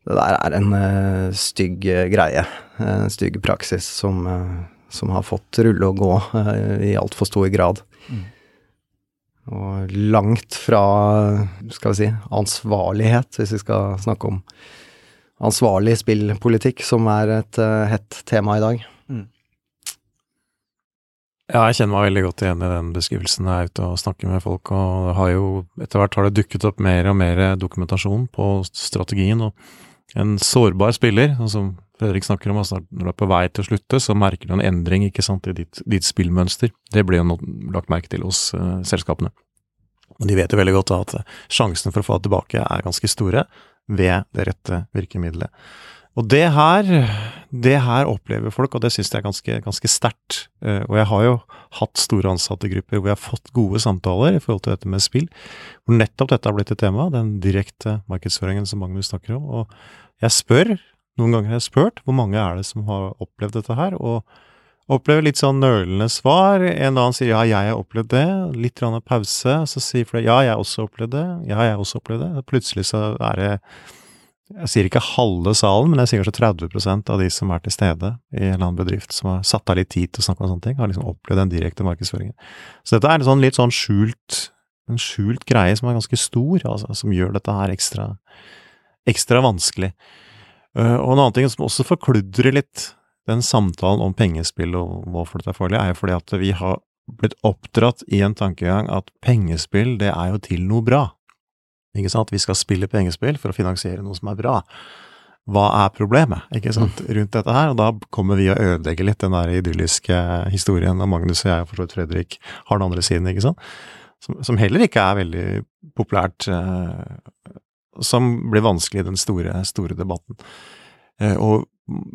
det der er en uh, stygg uh, greie. En stygg praksis som, uh, som har fått rulle og gå i altfor stor grad. Mm. Og langt fra, skal vi si, ansvarlighet, hvis vi skal snakke om ansvarlig spillpolitikk, som er et hett tema i dag. Ja, jeg kjenner meg veldig godt igjen i den beskrivelsen. Jeg er ute og snakker med folk, og har jo etter hvert har det dukket opp mer og mer dokumentasjon på strategien. og en sårbar spiller, sånn som Fredrik snakker om, altså når du er på vei til å slutte, så merker du en endring ikke sant, i ditt, ditt spillmønster. Det blir jo lagt merke til hos uh, selskapene. Og de vet jo veldig godt da, at sjansene for å få det tilbake er ganske store ved det rette virkemidlet. Og det her, det her opplever folk, og det syns jeg er ganske, ganske sterkt. Uh, og jeg har jo hatt store ansattegrupper hvor jeg har fått gode samtaler i forhold til dette med spill, hvor nettopp dette har blitt et tema, den direkte markedsføringen som Magnus snakker om. Og jeg spør, noen ganger har jeg spurt, hvor mange er det som har opplevd dette her, og opplever litt sånn nølende svar. En annen sier ja, jeg har opplevd det, litt grann pause, så sier flere ja, jeg har også opplevd det, ja, jeg har også opplevd det. Plutselig så er det jeg sier ikke halve salen, men jeg sier kanskje 30% av de som er til stede i en eller annen bedrift som har satt av litt tid til å snakke om sånne ting, har liksom opplevd den direkte markedsføringen. Så dette er en sånn litt sånn skjult, en skjult greie som er ganske stor, altså, som gjør dette her ekstra, ekstra vanskelig. Uh, og en annen ting som også forkludrer litt den samtalen om pengespill og hvorfor dette er farlig, er jo fordi at vi har blitt oppdratt i en tankegang at pengespill, det er jo til noe bra. Ikke sant? Vi skal spille pengespill for å finansiere noe som er bra. Hva er problemet ikke sant, rundt dette her? Og da kommer vi å ødelegge litt den der idylliske historien, av Magnus og jeg og for så vidt Fredrik har den andre siden, ikke sant. som, som heller ikke er veldig populært, eh, som ble vanskelig i den store, store debatten. Eh, og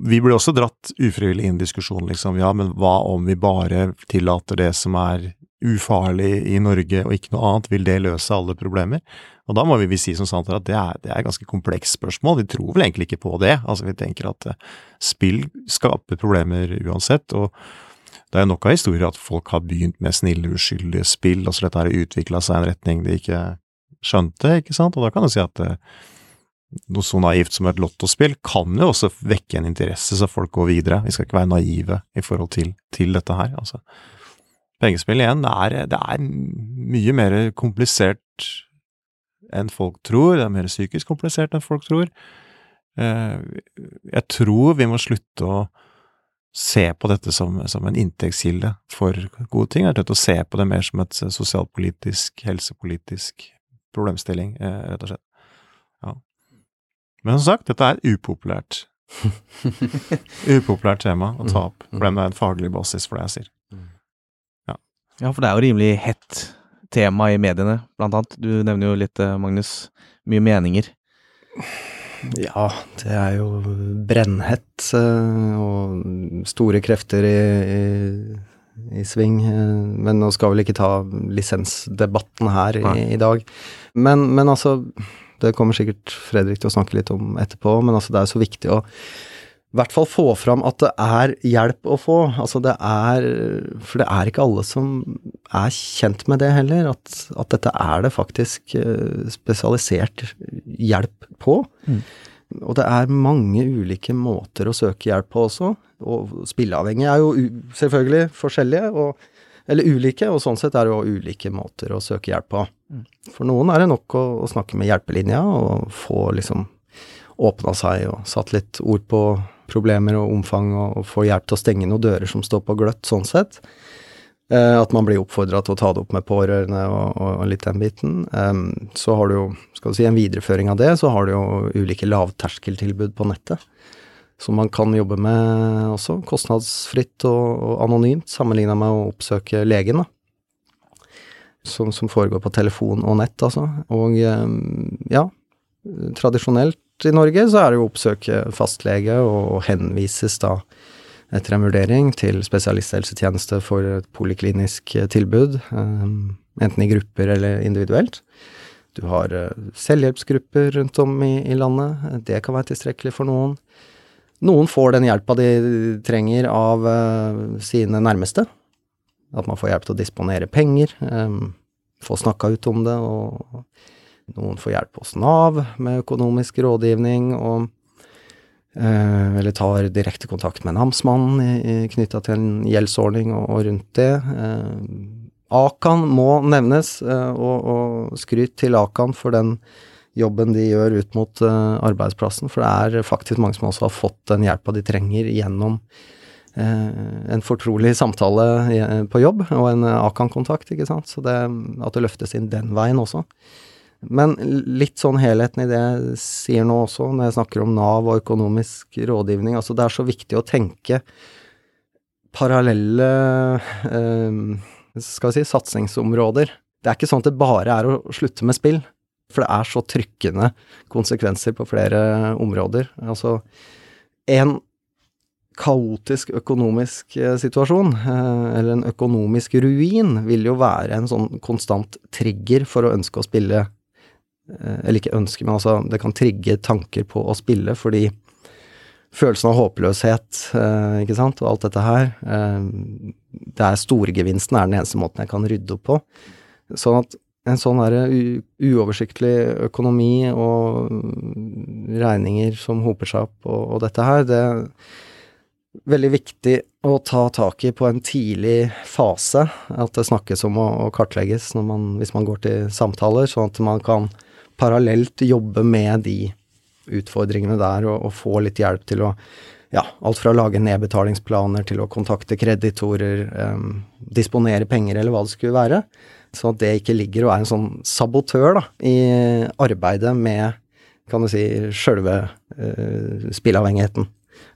vi ble også dratt ufrivillig inn i diskusjonen, liksom. Ja, men hva om vi bare tillater det som er ufarlig i Norge og ikke noe annet, vil det løse alle problemer? Og da må vi si som sant at det er, det er et ganske komplekst spørsmål, vi tror vel egentlig ikke på det. Altså vi tenker at uh, spill skaper problemer uansett, og det er nok av historier at folk har begynt med snille, uskyldige spill, altså dette har utvikla seg i en retning de ikke skjønte, ikke sant, og da kan du si at uh, noe så naivt som et lottospill kan jo også vekke en interesse, så folk går videre. Vi skal ikke være naive i forhold til, til dette her, altså. Pengespill igjen, det er, det er mye mer komplisert enn folk tror, det er mer psykisk komplisert enn folk tror. Eh, jeg tror vi må slutte å se på dette som, som en inntektskilde for gode ting. Jeg tror å se på det mer som et sosialpolitisk, helsepolitisk problemstilling, eh, rett og slett. Ja. Men som sagt, dette er upopulært. [LAUGHS] upopulært tema å ta opp, for det er en faglig basis for det jeg sier. Ja. ja, for det er jo rimelig hett tema i mediene, blant annet. Du nevner jo litt, eh, Magnus, mye meninger. Ja, det er jo brennhett eh, og store krefter i, i, i sving. Eh, men nå skal vel ikke ta lisensdebatten her i, i dag. Men, men, altså, det kommer sikkert Fredrik til å snakke litt om etterpå, men altså det er så viktig å i hvert fall få fram at det er hjelp å få. Altså det er For det er ikke alle som er kjent med det heller, at, at dette er det faktisk eh, spesialisert hjelp på. Mm. Og det er mange ulike måter å søke hjelp på også. Og spilleavhengige er jo selvfølgelig forskjellige, og, eller ulike, og sånn sett er det jo ulike måter å søke hjelp på. Mm. For noen er det nok å, å snakke med hjelpelinja og få liksom åpna seg og satt litt ord på problemer og omfang, og, og få hjelp til å stenge noen dører som står på gløtt, sånn sett. Eh, at man blir oppfordra til å ta det opp med pårørende og, og, og litt den biten. Så har du jo, skal du si, en videreføring av det, så har du jo ulike lavterskeltilbud på nettet. Som man kan jobbe med også, kostnadsfritt og, og anonymt, sammenligna med å oppsøke legen, da. Som, som, foregår på telefon og nett, altså. Og ja, tradisjonelt i Norge, så er det jo å oppsøke fastlege og henvises da etter en vurdering til spesialisthelsetjeneste for et poliklinisk eh, tilbud, eh, enten i grupper eller individuelt. Du har eh, selvhjelpsgrupper rundt om i, i landet, det kan være tilstrekkelig for noen. Noen får den hjelpa de trenger av sine nærmeste. At man får hjelp til å disponere penger, få snakka ut om det og noen får hjelp hos Nav med økonomisk rådgivning, og, eh, eller tar direkte kontakt med namsmannen knytta til en gjeldsordning og, og rundt det. Eh, Akan må nevnes, eh, og, og skryt til Akan for den jobben de gjør ut mot uh, arbeidsplassen, for det er faktisk mange som også har fått den hjelpa de trenger gjennom uh, en fortrolig samtale på jobb og en Akan-kontakt, ikke sant. Så det, at det løftes inn den veien også. Men litt sånn helheten i det jeg sier nå også, når jeg snakker om Nav og økonomisk rådgivning, altså det er så viktig å tenke parallelle eh, skal vi si, satsingsområder. Det er ikke sånn at det bare er å slutte med spill, for det er så trykkende konsekvenser på flere områder. Altså, en kaotisk økonomisk eh, situasjon, eh, eller en økonomisk ruin, vil jo være en sånn konstant trigger for å ønske å spille eller ikke ønske, men altså det kan trigge tanker på å spille, fordi følelsen av håpløshet, eh, ikke sant, og alt dette her eh, Det er storgevinsten er den eneste måten jeg kan rydde opp på. Sånn at en sånn her uoversiktlig økonomi og regninger som hoper seg opp og, og dette her, det er veldig viktig å ta tak i på en tidlig fase. At det snakkes om å, å kartlegges man, hvis man går til samtaler, sånn at man kan parallelt jobbe med de utfordringene der, og, og, få litt hjelp til å ja, alt fra å lage nedbetalingsplaner til å kontakte kreditorer, um, disponere penger eller hva det skulle være. Sånn at det ikke ligger og er en sånn sabotør da, i arbeidet med, kan du si, sjølve uh, spilleavhengigheten.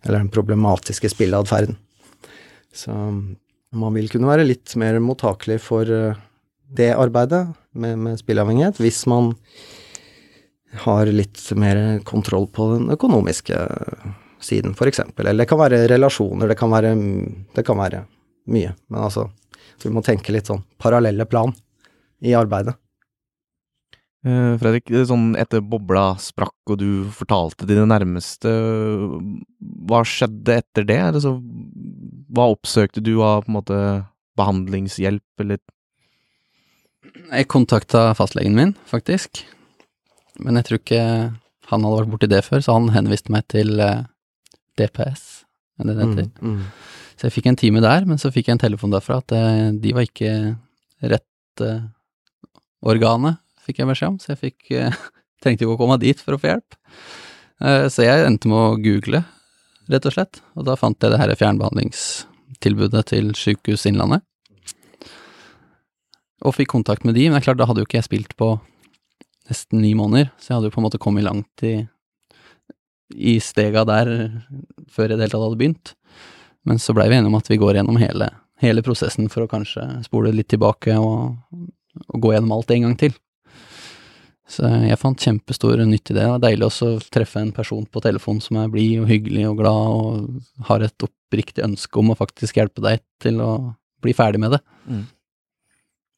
Eller den problematiske spilleatferden. Så man vil kunne være litt mer mottakelig for uh, det arbeidet med, med spilleavhengighet hvis man har litt mer kontroll på den økonomiske siden, f.eks. Eller det kan være relasjoner, det kan være, det kan være mye. Men altså, vi må tenke litt sånn parallelle plan i arbeidet. Eh, Fredrik, sånn etter bobla sprakk og du fortalte dine nærmeste, hva skjedde etter det? Altså, hva oppsøkte du av på en måte behandlingshjelp, eller Jeg kontakta fastlegen min, faktisk. Men jeg tror ikke han hadde vært borti det før, så han henviste meg til eh, DPS, er det det heter. Mm, mm. Så jeg fikk en time der, men så fikk jeg en telefon derfra at eh, de var ikke rett uh, organet, fikk jeg beskjed om, så jeg fikk uh, [LAUGHS] trengte ikke å komme dit for å få hjelp. Uh, så jeg endte med å google, rett og slett, og da fant jeg det her fjernbehandlingstilbudet til Sykehus Innlandet. Og fikk kontakt med de, men det er klart, da hadde jo ikke jeg spilt på nesten ni måneder, så jeg hadde jo på en måte kommet langt i, i stega der før jeg i det hele tatt hadde begynt. Men så blei vi enige om at vi går gjennom hele, hele prosessen for å kanskje spole litt tilbake og, og gå gjennom alt en gang til. Så jeg fant kjempestor nytte i det. Det er deilig også å treffe en person på telefon som er blid og hyggelig og glad og har et oppriktig ønske om å faktisk hjelpe deg til å bli ferdig med det.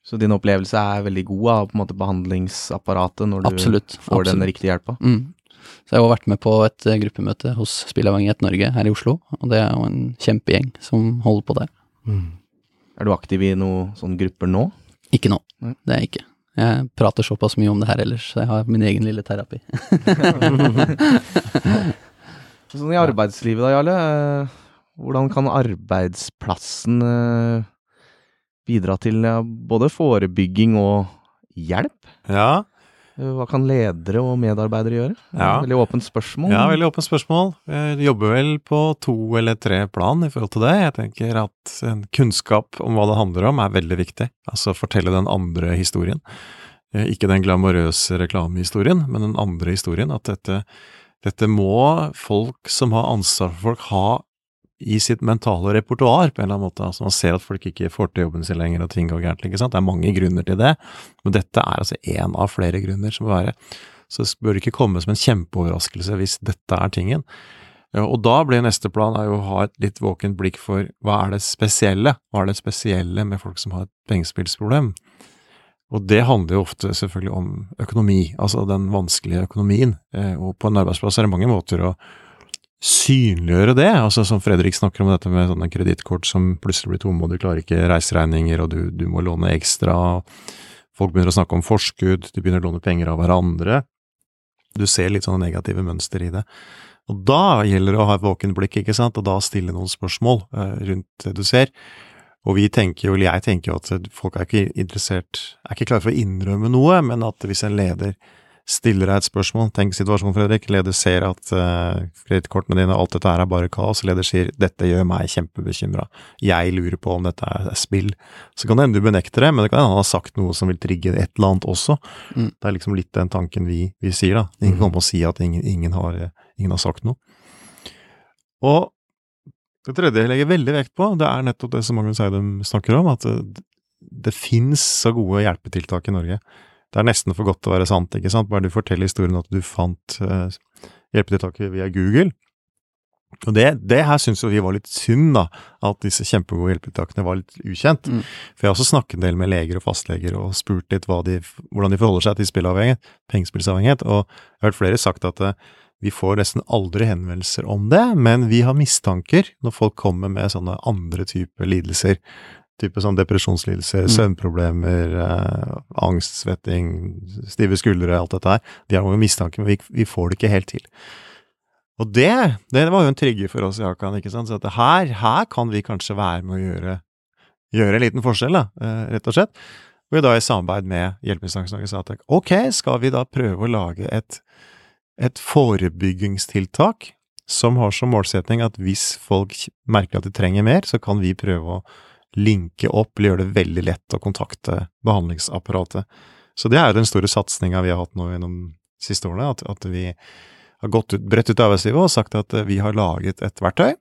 Så din opplevelse er veldig god av på en måte behandlingsapparatet når du Absolutt. får den riktige hjelpa? Mm. Så jeg har vært med på et eh, gruppemøte hos Spillavhengighet Norge her i Oslo, og det er jo en kjempegjeng som holder på der. Mm. Er du aktiv i noen sånne grupper nå? Ikke nå, Nei. det er jeg ikke. Jeg prater såpass mye om det her ellers, så jeg har min egen lille terapi. [LAUGHS] Sånn i arbeidslivet da, Jarle. eh, Hvordan kan arbeidsplassen eh, bidra til både forebygging og hjelp? Ja, Eh, Hva kan ledere og medarbeidere gjøre? Ja. Veldig åpent spørsmål. ja veldig åpent spørsmål. Jeg jobber vel på to eller tre plan i forhold til det. Jeg tenker at en kunnskap om hva det handler om er veldig viktig. Altså fortelle den andre historien. Eh, Ikke den glamorøse reklamehistorien, men den andre historien. At dette, dette må folk som har ansvar for folk ha i sitt mentale repertoar, på en eller annen måte. Altså Man ser at folk ikke får til jobben sin lenger, og ting går gærent. ikke sant? Det er mange grunner til det, men dette er altså én av flere grunner som må være. Så det bør ikke komme som en kjempeoverraskelse hvis dette er tingen. Og da blir neste plan å ha et litt våkent blikk for hva er det spesielle? Hva er det spesielle med folk som har et pengespillsproblem? Og det handler jo ofte selvfølgelig om økonomi, altså den vanskelige økonomien. Eh, Og på en arbeidsplass er det mange måter å synliggjøre det, altså som Fredrik snakker om dette med sånne kredittkort som plutselig blir tomme, og du klarer ikke reiseregninger, og du, du må låne ekstra, folk begynner å snakke om forskudd, de begynner å låne penger av hverandre. Du ser litt sånne negative mønster i det. Og da gjelder det å ha et våkent blikk, ikke sant, og da stille noen spørsmål eh, rundt det du ser. Og vi tenker jo, eller jeg tenker jo at folk er ikke interessert, er ikke klare for å innrømme noe, men at hvis en leder stiller deg et spørsmål, tenk situasjonen Fredrik, leder ser at uh, kredittkortene dine og alt dette her er bare kaos, leder sier dette gjør meg kjempebekymra, jeg lurer på om dette er, er spill, så kan det hende du benekter det, men det kan hende han har sagt noe som vil trigge et eller annet også. Mm. Det er liksom litt den tanken vi, vi sier da, ingen Mm. kommer og sier at ingen, ingen, har, ingen har sagt noe. Og det tredje jeg legger veldig vekt på, det er nettopp det som Magnus Eidem snakker om, at det, det finnes så gode hjelpetiltak i Norge. Det er nesten for godt til å være sant, ikke sant? Bare du forteller historien at du fant uh, hjelpetiltaket via Google. Og det, det her syns jo vi var litt synd, da, at disse kjempegode hjelpetiltakene var litt ukjent. Mm. For jeg har også snakket en del med leger og fastleger og spurt litt de, hvordan de forholder seg til spillavhengighet, pengespillsavhengighet, og jeg har hørt flere sagt at eh, vi får nesten aldri henvendelser om det, men vi har mistanker når folk kommer med sånne andre typer lidelser. Type sånn depresjonslidelser, Mm. søvnproblemer, eh, angst, svetting, stive skuldre, alt dette her. De har mange mistanker, men vi, vi får det ikke helt til. Og det, det var jo en trigger for oss i Akan, ikke sant. Så at her, her kan vi kanskje være med å gjøre, gjøre en liten forskjell, da, eh, rett og slett. Vi da i samarbeid med Hjelpeinstansen Norge sa at ok, skal vi da prøve å lage et, et forebyggingstiltak som har som målsetning at hvis folk merker at de trenger mer, så kan vi prøve å linke opp eller gjøre det veldig lett å kontakte behandlingsapparatet. Så det er jo den store satsinga vi har hatt nå gjennom de siste årene, at, at vi har gått ut, bredt ut arbeidslivet og sagt at eh, vi har laget et verktøy.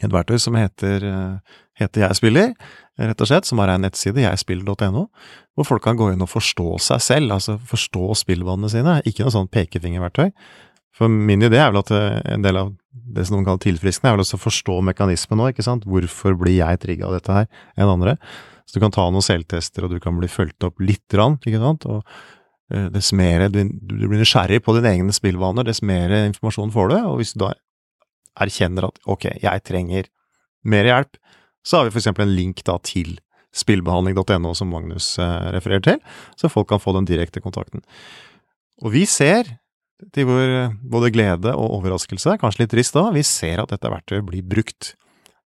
Et verktøy som heter, eh, heter Jeg spiller, rett og slett, som har en nettside, jegspiller.no, hvor folk kan gå inn og forstå seg selv, altså forstå spillvanene sine. Ikke noe sånn pekefingerverktøy. For min idé er vel at eh, en del av det som noen kaller tilfriskende, er vel også å forstå mekanismen nå, ikke sant. Hvorfor blir jeg trigga av dette her enn andre? Så du kan ta noen selvtester, og du kan bli fulgt opp lite grann, ikke sant. Og eh, dess mer du, du blir nysgjerrig på dine egne spillvaner, dess mer informasjon får du. Og hvis du da erkjenner at ok, jeg trenger mer hjelp, så har vi for eksempel en link da til spillbehandling.no som Magnus eh, refererer til, så folk kan få den direkte kontakten. Og vi ser, til vår eh, både glede og overraskelse, kanskje litt trist da, vi ser at dette verktøyet blir brukt.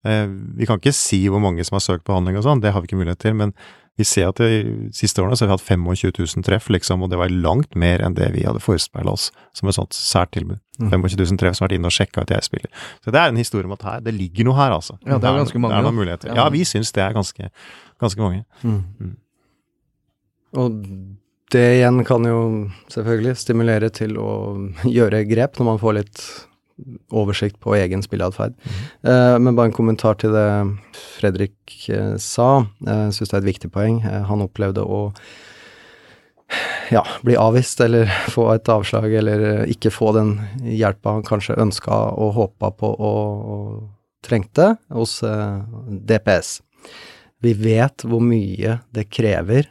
Eh, vi kan ikke si hvor mange som har søkt behandling og sånn, det har vi ikke mulighet til, men vi ser at de siste årene så har vi hatt 25 000 treff, liksom, og det var langt mer enn det vi hadde forespeila oss som et sånt sært tilbud. Mm. 25 000 treff som har vært inne og sjekka at jeg spiller. Så det er en historie om at her, det ligger noe her, altså. Ja, det er ganske mange. Det er noen muligheter. Ja, ja vi syns det er ganske, ganske mange. Mm. Mm. Og det igjen kan jo selvfølgelig stimulere til å gjøre grep når man får litt oversikt på egen spilleatferd. Mm. Uh, men bare en kommentar til det Fredrik uh, sa. Jeg uh, syns det er et viktig poeng. Uh, han opplevde å ja, bli avvist eller [LAUGHS] få et avslag, eller ikke få den hjelpa han kanskje ønska og håpa på og, trengte hos DPS. Vi vet hvor mye det krever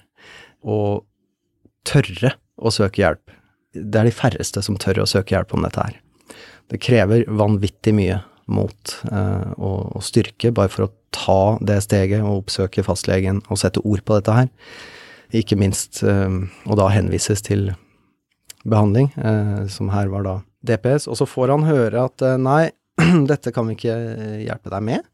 å tørre å søke hjelp. Det er de færreste som tør å søke hjelp om dette her. Det krever vanvittig mye mot eh, og, styrke bare for å ta det steget og oppsøke fastlegen og sette ord på dette her. Ikke minst eh, og da henvises til behandling, eh, som her var da DPS. Og så får han høre at eh, nei, [CLEARS THROAT] dette kan vi ikke eh, hjelpe deg med.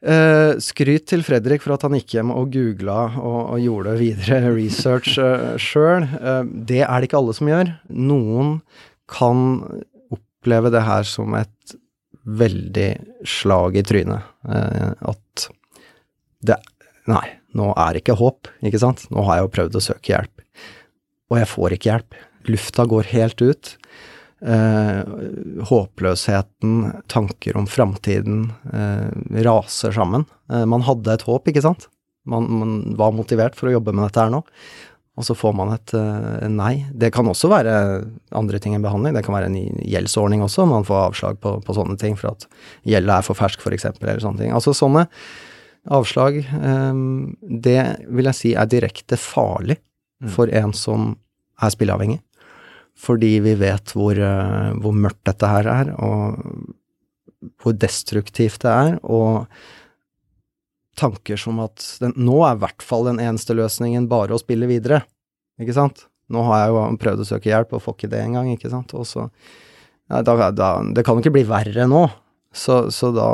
Uh, skryt til Fredrik for at han gikk hjem og googla og, og gjorde videre [LAUGHS] research uh, sjøl. Uh, det er det ikke alle som gjør. Noen kan oppleve det her som et veldig slag i trynet. Uh, at det Nei, nå er det ikke håp, ikke sant? Nå har jeg jo prøvd å søke hjelp, og jeg får ikke hjelp. Lufta går helt ut. Eh, håpløsheten, tanker om framtiden eh, raser sammen. Eh, man hadde et håp, ikke sant? Man, man, var motivert for å jobbe med dette her nå og så får man et uh, nei. Det kan også være andre ting enn behandling. Det kan være en gjeldsordning også, man får avslag på, på sånne ting for at gjelda er for fersk, f.eks., eller sånne ting. Altså sånne avslag, um, det vil jeg si er direkte farlig mm. for en som er spilleavhengig. Fordi vi vet hvor, uh, hvor mørkt dette her er, og hvor destruktivt det er. og tanker som at den, nå er i hvert fall den eneste løsningen bare å spille videre, ikke sant? Nå har jeg jo prøvd å søke hjelp og får ikke det engang, ikke sant, og så ja, da, da, Det kan jo ikke bli verre nå, så, så da,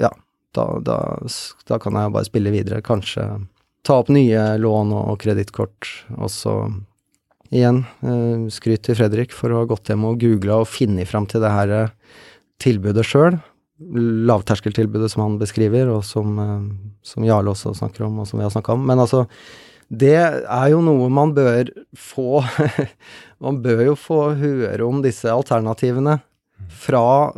ja, da, da, da, kan jeg bare spille videre, kanskje ta opp nye lån og kredittkort, og så igjen, eh, skryt til Fredrik for å ha gått hjem og googla og funnet fram til det her eh, tilbudet sjøl, lavterskeltilbudet som han beskriver, og som, eh, som Jarle også snakker om, og som vi har snakka om. Men altså, det er jo noe man bør få [LAUGHS] Man bør jo få høre om disse alternativene fra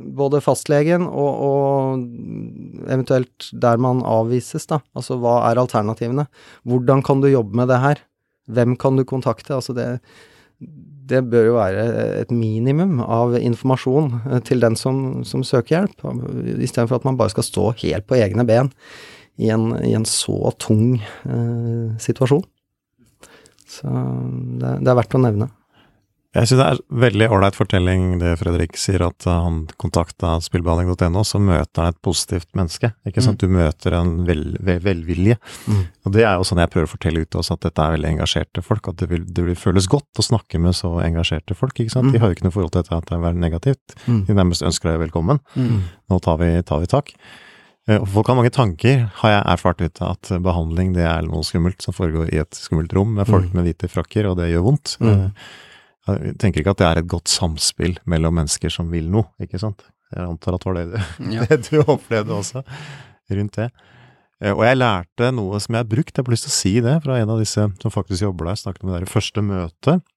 både fastlegen og, og eventuelt der man avvises, da. Altså hva er alternativene? Hvordan kan du jobbe med det her? Hvem kan du kontakte? Altså det det bør jo være et minimum av informasjon eh, til den som, som søker hjelp, istedenfor at man bare skal stå helt på egne ben i en, i en så tung eh, situasjon. Så det, det er verdt å nevne. Jeg syns det er veldig ålreit fortelling det Fredrik sier, at han kontakta spillbehandling.no, så møter han et positivt menneske. Ikke sant? Mm. Du møter en vel, vel, velvilje. Mm. Og det er jo sånn jeg prøver å fortelle ut også, at dette er veldig engasjerte folk. At det vil, det vil føles godt å snakke med så engasjerte folk, ikke sant. Mm. De har jo ikke noe forhold til dette at det er negativt. Mm. De nærmest ønsker deg velkommen. Mm. Nå tar vi, tar vi tak. Eh, folk har mange tanker, har jeg erfart ut av at behandling det er noe skummelt som foregår i et skummelt rom med folk mm. med hvite frakker, og det gjør vondt. Mm. Jeg tenker ikke at det er et godt samspill mellom mennesker som vil noe, ikke sant. Jeg antar at det var det du, ja. [LAUGHS] det du opplevde også, rundt det. Eh, og jeg lærte noe som jeg har brukt, jeg har lyst til å si det, fra en av disse som faktisk jobber der, snakket om det der første møtet.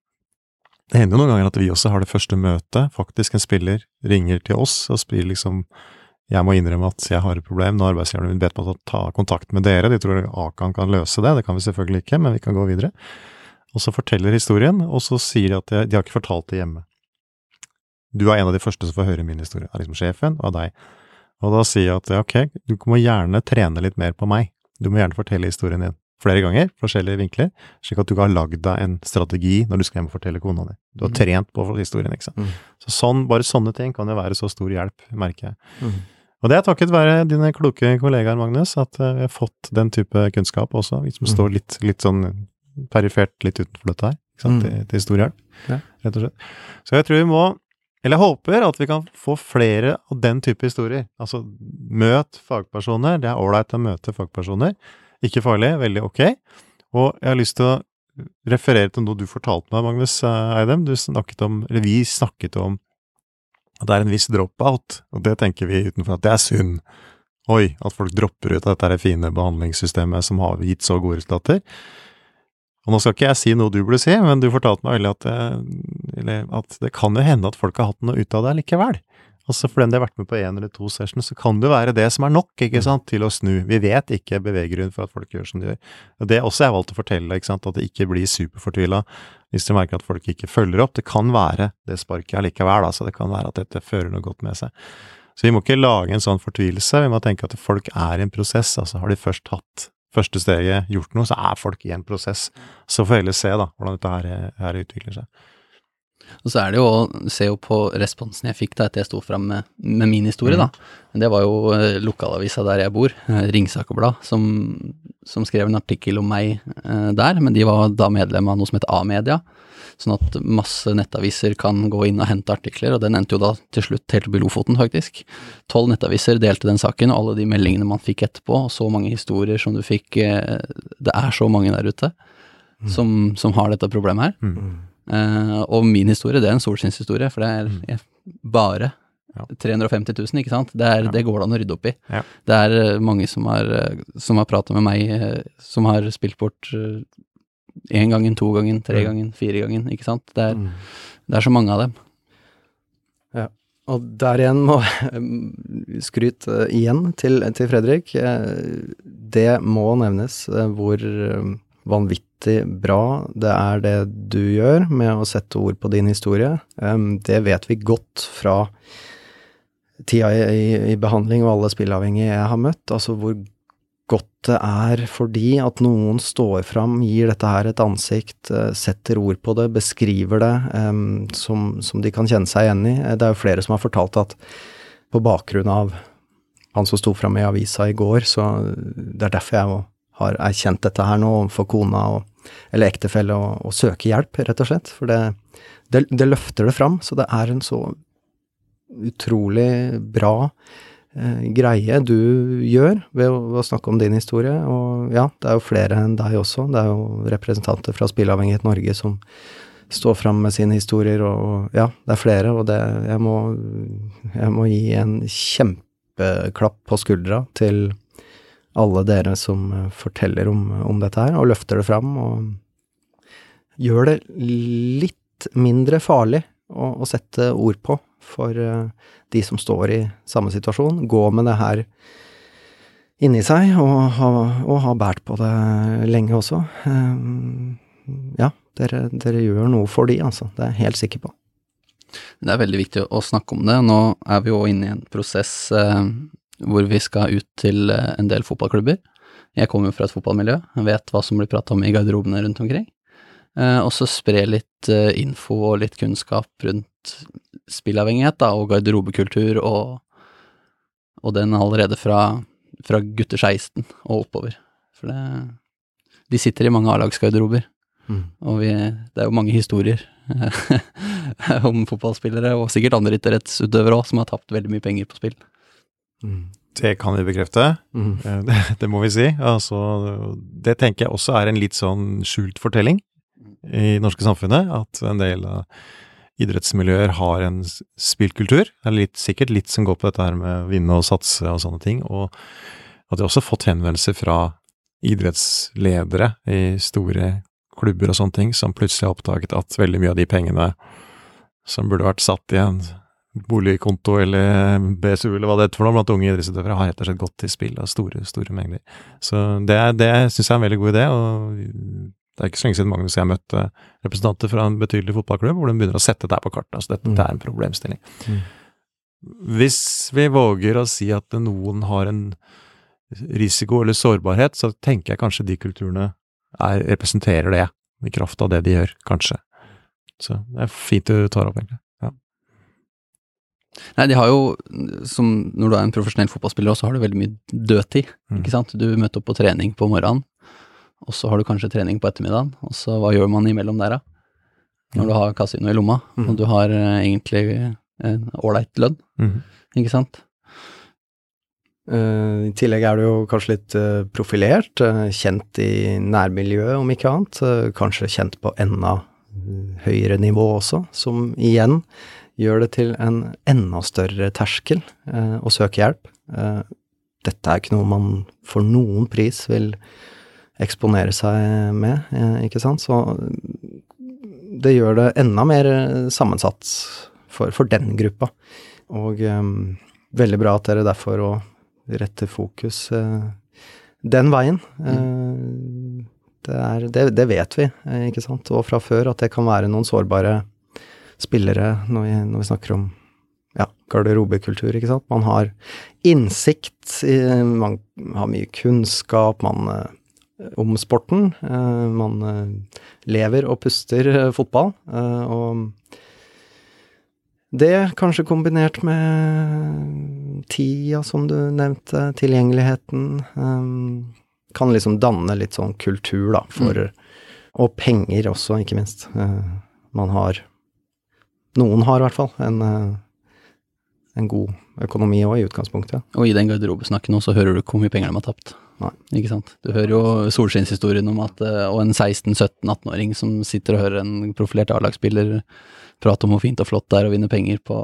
Det hender jo noen ganger at vi også har det første møtet. Faktisk en spiller ringer til oss og spiller liksom jeg må innrømme at jeg har et problem når arbeidsgiverne min bedt meg å ta kontakt med dere, de tror Akan kan løse det, det kan vi selvfølgelig ikke, men vi kan gå videre. Og så forteller historien, og så sier de at de, de har ikke fortalt det hjemme. Du er en av de første som får høre min historie, av liksom sjefen og av deg. Og da sier jeg at ok, du må gjerne trene litt mer på meg, du må gjerne fortelle historien din flere ganger, forskjellige vinkler, slik at du har lagd deg en strategi når du skal hjem og fortelle kona di. Du har Mm. trent på historien, ikke sant. Mm. Så sånn, bare sånne ting kan jo være så stor hjelp, merker jeg. Mm. Og det er takket være dine kloke kollegaer, Magnus, at eh, vi har fått den type kunnskap også, vi som Mm. står litt, litt sånn perifert litt utenfor dette her, Mm. til, til stor hjelp, Ja. rett og slett. Så jeg tror vi må, eller jeg håper at vi kan få flere av den type historier. Altså, møt fagpersoner, det er ålreit å møte fagpersoner, ikke farlig, veldig ok. Og jeg har lyst til å referere til noe du fortalte meg, Magnus eh, Eidem. Du snakket om, eller vi snakket om at det er en viss drop-out, og det tenker vi utenfor at det er synd. Oi, at folk dropper ut av dette fine behandlingssystemet som har gitt så gode resultater. Og nå skal ikke jeg si noe du burde si, men du fortalte meg veldig at, eller at det kan jo hende at folk har hatt noe ut av det likevel. Altså for den de har vært med på én eller to sessions, så kan det være det som er nok, ikke sant, til å snu. Vi vet ikke beveggrunnen for at folk gjør som de gjør. Og det er også jeg valgt å fortelle, ikke sant, at det ikke blir superfortvila hvis du merker at folk ikke følger opp. Det kan være det sparket allikevel, altså det kan være at dette fører noe godt med seg. Så vi må ikke lage en sånn fortvilelse, vi må tenke at folk er i en prosess, altså har de først hatt første steget, gjort noe, så er folk i en prosess. Så får vi heller se da, hvordan dette her, her utvikler seg. Og så er det jo å se på responsen jeg fikk da etter jeg sto fram med, med min historie, da. Det var jo eh, lokalavisa der jeg bor, eh, Ringsaker Blad, som, som skrev en artikkel om meg eh, der. Men de var da medlem av noe som heter A-media. Sånn at masse nettaviser kan gå inn og hente artikler, og den endte jo da til slutt helt opp i Lofoten, faktisk. Tolv nettaviser delte den saken, og alle de meldingene man fikk etterpå, og så mange historier som du fikk eh, Det er så mange der ute som, som har dette problemet her. Mm. Eh, og min historie, det er en solskinnshistorie, for det er Mm. bare Ja. 350 000, ikke sant. Det, er, Ja. det går det an å rydde opp i. Ja. Det er eh, mange som har, eh, som har pratet med meg, som har spilt bort én gangen, to gangen, tre Mm. gangen, fire gangen, ikke sant. Det er, Mm. det er så mange av dem. Og der igjen må [LAUGHS] skryt igjen til, til Fredrik. Det må nevnes hvor vanvittig bra det er det du gjør med å sette ord på din historie. Det vet vi godt fra tida i, behandling og alle spilleavhengige jeg har møtt. Altså hvor godt det er fordi at noen står fram, gir dette her et ansikt, eh, setter ord på det, beskriver det, som, som de kan kjenne seg igjen i. Eh, Det er jo flere som har fortalt at på bakgrunn av han som sto fram i avisa i går, så det er derfor jeg jo har erkjent dette her nå overfor kona og, eller ektefelle, og, og søke hjelp, rett og slett. For det, det, det løfter det fram, så det er en så utrolig bra eh, greie du gjør ved å, ved å snakke om din historie. Og ja, det er jo flere enn deg også. Det er jo representanter fra Spilleavhengighet Norge som står fram med sine historier, og ja, det er flere, og det Jeg må, jeg må gi en kjempeklapp på skuldra til alle dere som eh, forteller om, om dette her, og løfter det fram, og gjør det litt mindre farlig å, å sette ord på for eh, de som står i samme situasjon. Gå med det her inni seg, og ha, og ha båret på det lenge også. Eh, ja, dere, dere gjør noe for de, altså. Det er jeg helt sikker på. Det er veldig viktig å snakke om det. Nå er vi jo inne i en prosess eh, hvor vi skal ut til eh, en del fotballklubber. Jeg kommer jo fra et fotballmiljø, jeg vet hva som blir prata om i garderobene rundt omkring. Eh, og så spre litt eh, info og litt kunnskap rundt spillavhengighet da, og garderobekultur, og, og den allerede fra, fra gutter 16 og oppover. For det, de sitter i mange A-lagsgarderober. Og vi, det er jo mange historier [LAUGHS] om fotballspillere, og sikkert andre idrettsutøvere òg, som har tapt veldig mye penger på spill. Mm. Det kan vi bekrefte. Mm. Eh, [LAUGHS] Det, det må vi si. Altså, det tenker jeg også er en litt sånn skjult fortelling i det norske samfunnet, at en del av idrettsmiljøer har en spillkultur. Det er litt, sikkert litt som går på dette her med å vinne og satse og sånne ting. Og at de har fått henvendelser fra idrettsledere i store klubber og sånne ting, som plutselig har oppdaget at veldig mye av de pengene som burde vært satt i en boligkonto eller BSU eller hva det heter for noe blant unge idrettsutøvere, har rett og slett gått til spill av store, store mengder. Så det, det syns jeg er en veldig god idé, og det er ikke så lenge siden Magnus og jeg møtte representanter fra en betydelig fotballklubb, hvor de begynner å sette det her på kartet. Altså dette Mm. det er en problemstilling. Mm. Hvis vi våger å si at noen har en risiko eller sårbarhet, så tenker jeg kanskje de kulturene er, representerer det, i kraft av det de gjør, kanskje. Så det er fint du tar opp, egentlig. Nei, de har jo, som når du er en profesjonell fotballspiller, så har du veldig mye dødtid, Mm. ikke sant. Du møter opp på trening på morgenen, og så har du kanskje trening på ettermiddagen, og så hva gjør man imellom der, da? Når du har kasino i lomma, Mm. og du har eh, egentlig en ålreit lønn, mm. ikke sant? Uh, I tillegg er du jo kanskje litt uh, profilert, uh, kjent i nærmiljøet om ikke annet. kanskje kjent på enda høyere nivå også, som igjen gjør det til en enda større terskel eh, å søke hjelp. Eh, dette er ikke noe man for noen pris vil eksponere seg med, eh, ikke sant. Så det gjør det enda mer eh, sammensatt for, for den gruppa. Og eh, veldig bra at dere derfor òg retter fokus eh, den veien. Eh, det, er, det, det vet vi, ikke sant, og fra før at det kan være noen sårbare spillere når vi, når vi snakker om ja, garderobekultur, ikke sant. Man har innsikt, man har mye kunnskap, man eh, om sporten. eh, man eh, lever og puster fotball, og det, kanskje kombinert med tida, som du nevnte, tilgjengeligheten, kan liksom danne litt sånn kultur, da, for Og penger også, ikke minst. Man har Noen har i hvert fall en, uh, en god økonomi òg, i utgangspunktet. Og i den garderobesnakken nå, så hører du ikke hvor mye penger de har tapt. Nei. Ikke sant. Du hører jo solskinnshistorien om at eh, Og en 16-17-18-åring som sitter og hører en profilert A-lagsspiller prate om hvor fint og flott det er å vinne penger på,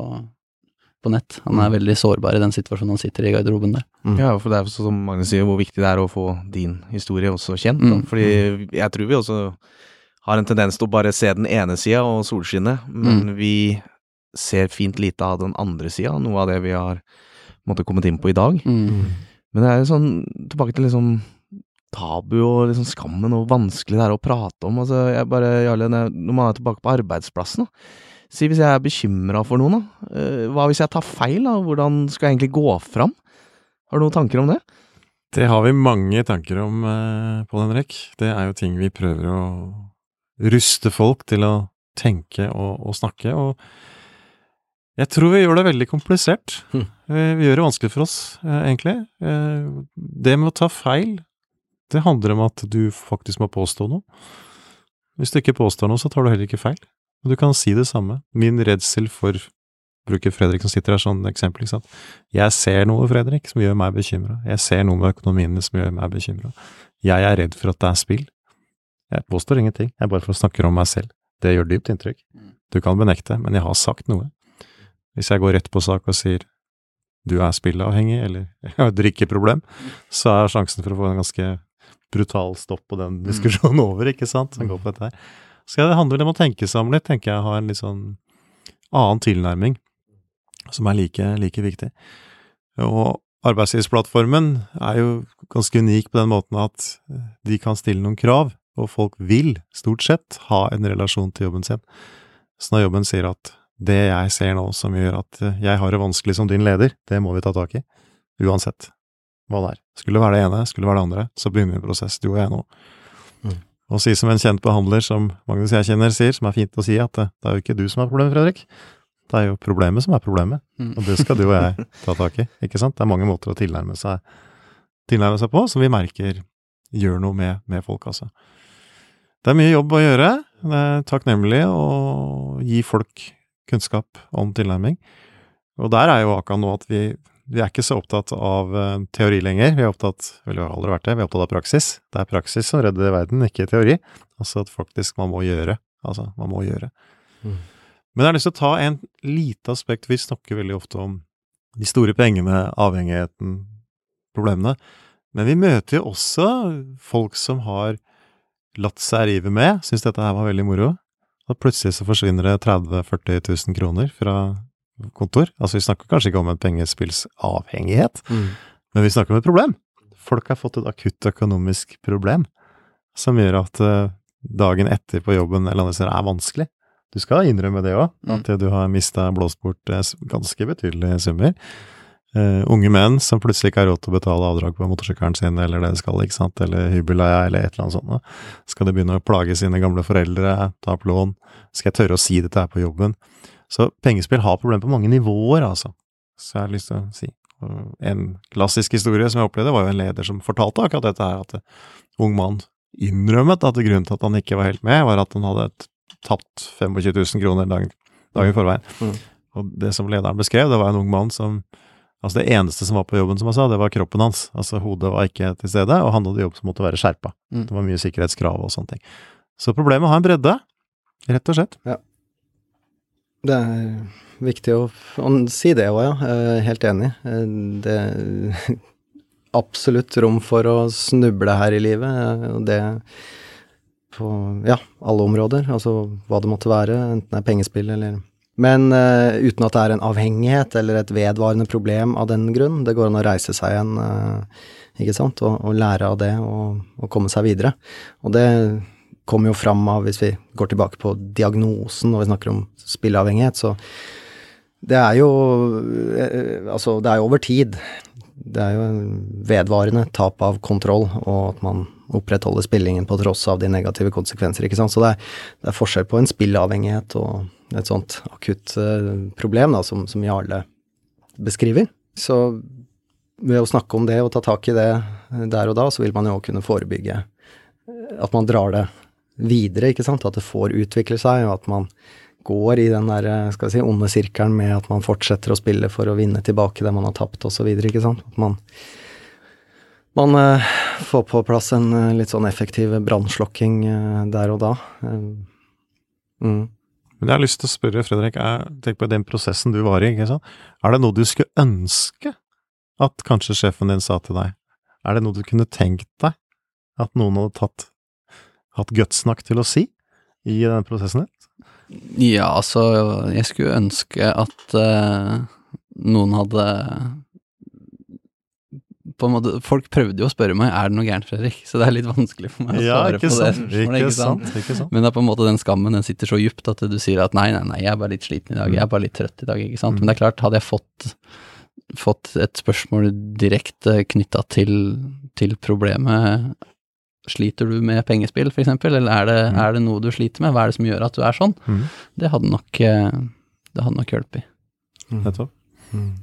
på nett. Han er Mm. veldig sårbar i den situasjonen han sitter i garderoben der. Ja, for det er som Magnus sier, hvor viktig det er å få din historie også kjent. Da. Mm. Fordi jeg tror vi også har en tendens til å bare se den ene sida og solskinnet, men vi ser fint lite av den andre sida, noe av det vi har måtte kommet inn på i dag. Mm. Men det er jo sånn tilbake til liksom tabu og liksom skammen og vanskelig det er å prate om. Altså, jeg bare, Jarle, når man er tilbake på arbeidsplassen, da. Si hvis jeg er bekymra for noen, da. Eh, Hva hvis jeg tar feil, da? Hvordan skal jeg egentlig gå fram? Har du noen tanker om det? Det har vi mange tanker om, eh, Pål Henrik. Det er jo ting vi prøver å ruste folk til å tenke og, og snakke, og jeg tror vi gjør det veldig komplisert. Hm. Vi, vi gjør det vanskelig for oss, eh, egentlig. Eh, det med å ta feil, det handler om at du faktisk må påstå noe. Hvis du ikke påstår noe, så tar du heller ikke feil. Og du kan si det samme. Min redsel for Bruker Fredrik som sitter her som eksempel, ikke sant. Jeg ser noe, Fredrik, som gjør meg bekymra. Jeg ser noe med økonomiene som gjør meg bekymra. Jeg er redd for at det er spill. Jeg påstår ingenting, jeg bare snakker snakke om meg selv. Det gjør dypt inntrykk. Du kan benekte, men jeg har sagt noe. Hvis jeg går rett på sak og sier du er spilleavhengig, eller jeg har et drikkeproblem, så er sjansen for å få en ganske brutal stopp på den diskusjonen [LAUGHS] over, ikke sant, som går på dette her. Så det handler om å tenke seg om litt, tenker jeg, ha en litt sånn annen tilnærming, som er like, like viktig. Og arbeidslivsplattformen er jo ganske unik på den måten at de kan stille noen krav, og folk vil, stort sett, ha en relasjon til jobben sin. Så når jobben sier at det jeg ser nå som gjør at jeg har det vanskelig som din leder, det må vi ta tak i, uansett hva det er. Skulle det være det ene, skulle det være det andre, så begynner vi en prosess, du og jeg nå. Mm. Og si som en kjent behandler som Magnus jeg kjenner sier, som er fint å si, at det, det er jo ikke du som er problemet, Fredrik. Det er jo problemet som er problemet, Mm. og det skal du og jeg [LAUGHS] ta tak i, ikke sant? Det er mange måter å tilnærme seg, tilnærme seg på, som vi merker gjør noe med, med folk, altså. Det er mye jobb å gjøre. Det er takknemlig å gi folk kunnskap om tilnærming. Og der er jo Akan nå at vi, vi er ikke så opptatt av eh, teori lenger. Vi er opptatt, vel, vi har aldri vært det, vi er opptatt av praksis. Det er praksis som redder verden, ikke teori. Altså at faktisk man må gjøre. Altså, man må gjøre. Mm. Men jeg har lyst til å ta en lite aspekt. Vi snakker veldig ofte om de store pengene, avhengigheten, problemene. Men vi møter jo også folk som har latt seg rive med, syntes dette her var veldig moro. Og plutselig så forsvinner det 30 000-40 000 kroner fra kontor. Altså vi snakker kanskje ikke om en pengespillsavhengighet, Mm. men vi snakker om et problem. Folk har fått et akutt økonomisk problem som gjør at eh, dagen etter på jobben eller andre steder er vanskelig. Du skal innrømme det òg, Mm. at du har mista blåst bort eh, ganske betydelige summer. Eh, unge menn som plutselig ikke har råd til å betale avdrag på motorsykkelen sin, eller det de skal, ikke sant, eller hybelleia, eller et eller annet sånt. da. Skal de begynne å plage sine gamle foreldre, ta opp lån? Skal jeg tørre å si dette her på jobben? Så pengespill har problemer på mange nivåer, altså. Så jeg har lyst til å si. En klassisk historie som jeg opplevde, var jo en leder som fortalte akkurat dette her, at en ung mann innrømmet at grunnen til at han ikke var helt med, var at han hadde tapt 25 000 kroner dagen, dagen forveien. Mm. Og det som lederen beskrev, det var en ung mann som Altså det eneste som var på jobben, som han sa, det var kroppen hans. Altså hodet var ikke til stede, og han hadde jobb som måtte være skjerpa. Mm. Det var mye sikkerhetskrav og sånne ting. Så problemet har en bredde, rett og slett. Ja. Det er viktig å, å si det òg, ja. Jeg helt enig. Det er absolutt rom for å snuble her i livet, og det på ja, alle områder. Altså hva det måtte være, enten det er pengespill eller Men uh, uten at det er en avhengighet eller et vedvarende problem av den grunn. Det går an å reise seg igjen, uh, ikke sant, og, og lære av det og, og komme seg videre. Og det kommer jo fram av, hvis vi går tilbake på diagnosen når vi snakker om spilleavhengighet, så det er jo uh, Altså, det er jo over tid. Det er jo vedvarende tap av kontroll, og at man opprettholder spillingen på tross av de negative konsekvenser, ikke sant. Så det er, det er forskjell på en spilleavhengighet og et sånt akutt eh, problem, da, som, som Jarle beskriver. Så ved å snakke om det og ta tak i det eh, der og da, så vil man jo kunne forebygge eh, at man drar det videre, ikke sant. At det får utvikle seg, og at man går i den der skal vi si, onde sirkelen med at man fortsetter å spille for å vinne tilbake det man har tapt, osv., ikke sant. At man, man eh, får på plass en eh, litt sånn effektiv brannslokking eh, der og da. Mm. Men jeg har lyst til å spørre Fredrik, er, tenk på den prosessen du var i, ikke sant. Er det noe du skulle ønske at kanskje sjefen din sa til deg? Er det noe du kunne tenkt deg at noen hadde tatt, hatt guts nok til å si i den prosessen din? Ja, altså, jeg skulle ønske at uh, noen hadde på en måte, Folk prøvde jo å spørre meg er det noe gærent, Fredrik, så det er litt vanskelig for meg å svare på det spørsmålet. [LAUGHS] Ikke sant, ikke sant. Men det er på en måte den skammen den sitter så djupt at du sier at nei, nei, nei, jeg er bare litt sliten i dag, jeg er bare litt trøtt i dag, ikke sant. Mm. Men det er klart, hadde jeg fått, fått et spørsmål direkte knytta til, til problemet Sliter du med pengespill, eksempel, eller er det, Mm. er det noe du sliter med? Hva er det som gjør at du er sånn? Mm. Det hadde nok, eh, det hadde nok hjulpet. Nettopp. Mm.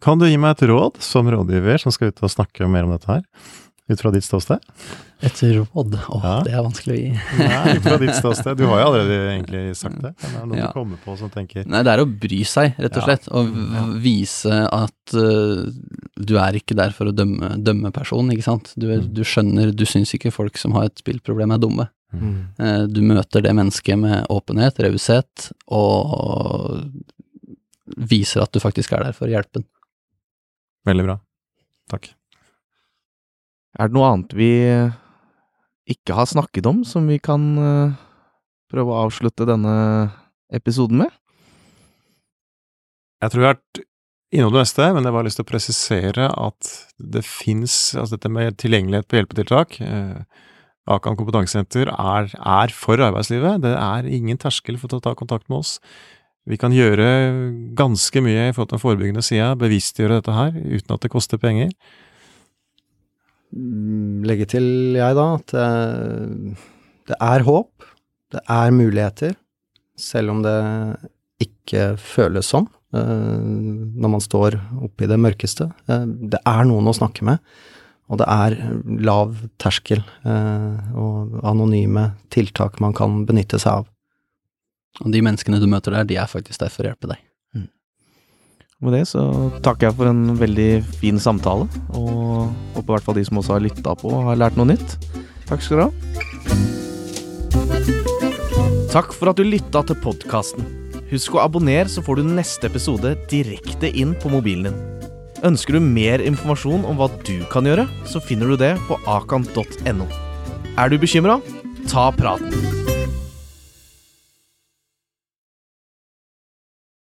Kan du gi meg et råd som rådgiver som skal ut og snakke mer om dette her? Ut fra ditt ståsted? Et råd? Åh, Ja. det er vanskelig å gi. Nei, ut fra ditt ståsted. Du har jo allerede egentlig [LAUGHS] sagt det. Men det er noe Ja. du kommer på som tenker Nei, det er å bry seg, rett og slett. Og vise at uh, du er ikke der for å dømme, dømme personen, ikke sant. Du, Mm. du skjønner, du syns ikke folk som har et spillproblem er dumme. Mm. Eh, du møter det mennesket med åpenhet, raushet, og viser at du faktisk er der for å hjelpe den. Veldig bra. Takk. Er det noe annet vi ikke har snakket om, som vi kan eh, prøve å avslutte denne episoden med? Jeg tror jeg har vært innom det meste, men jeg har bare lyst til å presisere at det fins Altså dette med tilgjengelighet på hjelpetiltak eh, Akan kompetansesenter er, er for arbeidslivet. Det er ingen terskel for å ta kontakt med oss. Vi kan gjøre ganske mye i forhold til den forebyggende sida, bevisstgjøre dette her, uten at det koster penger. Mm, legge til jeg da at det, det er håp, det er muligheter, selv om det ikke føles sånn eh, når man står oppe i det mørkeste. Eh, det er noen å snakke med, og det er lav terskel eh, og anonyme tiltak man kan benytte seg av. Og de menneskene du møter der, de er faktisk der for å hjelpe deg. Med det så takker jeg for en veldig fin samtale, og håper i hvert fall de som også har lytta på, har lært noe nytt. Takk skal du ha. Takk for at du lytta til podkasten. Husk å abonnere, så får du neste episode direkte inn på mobilen din. Ønsker du mer informasjon om hva du kan gjøre, så finner du det på akan.no. Er du bekymra? Ta praten.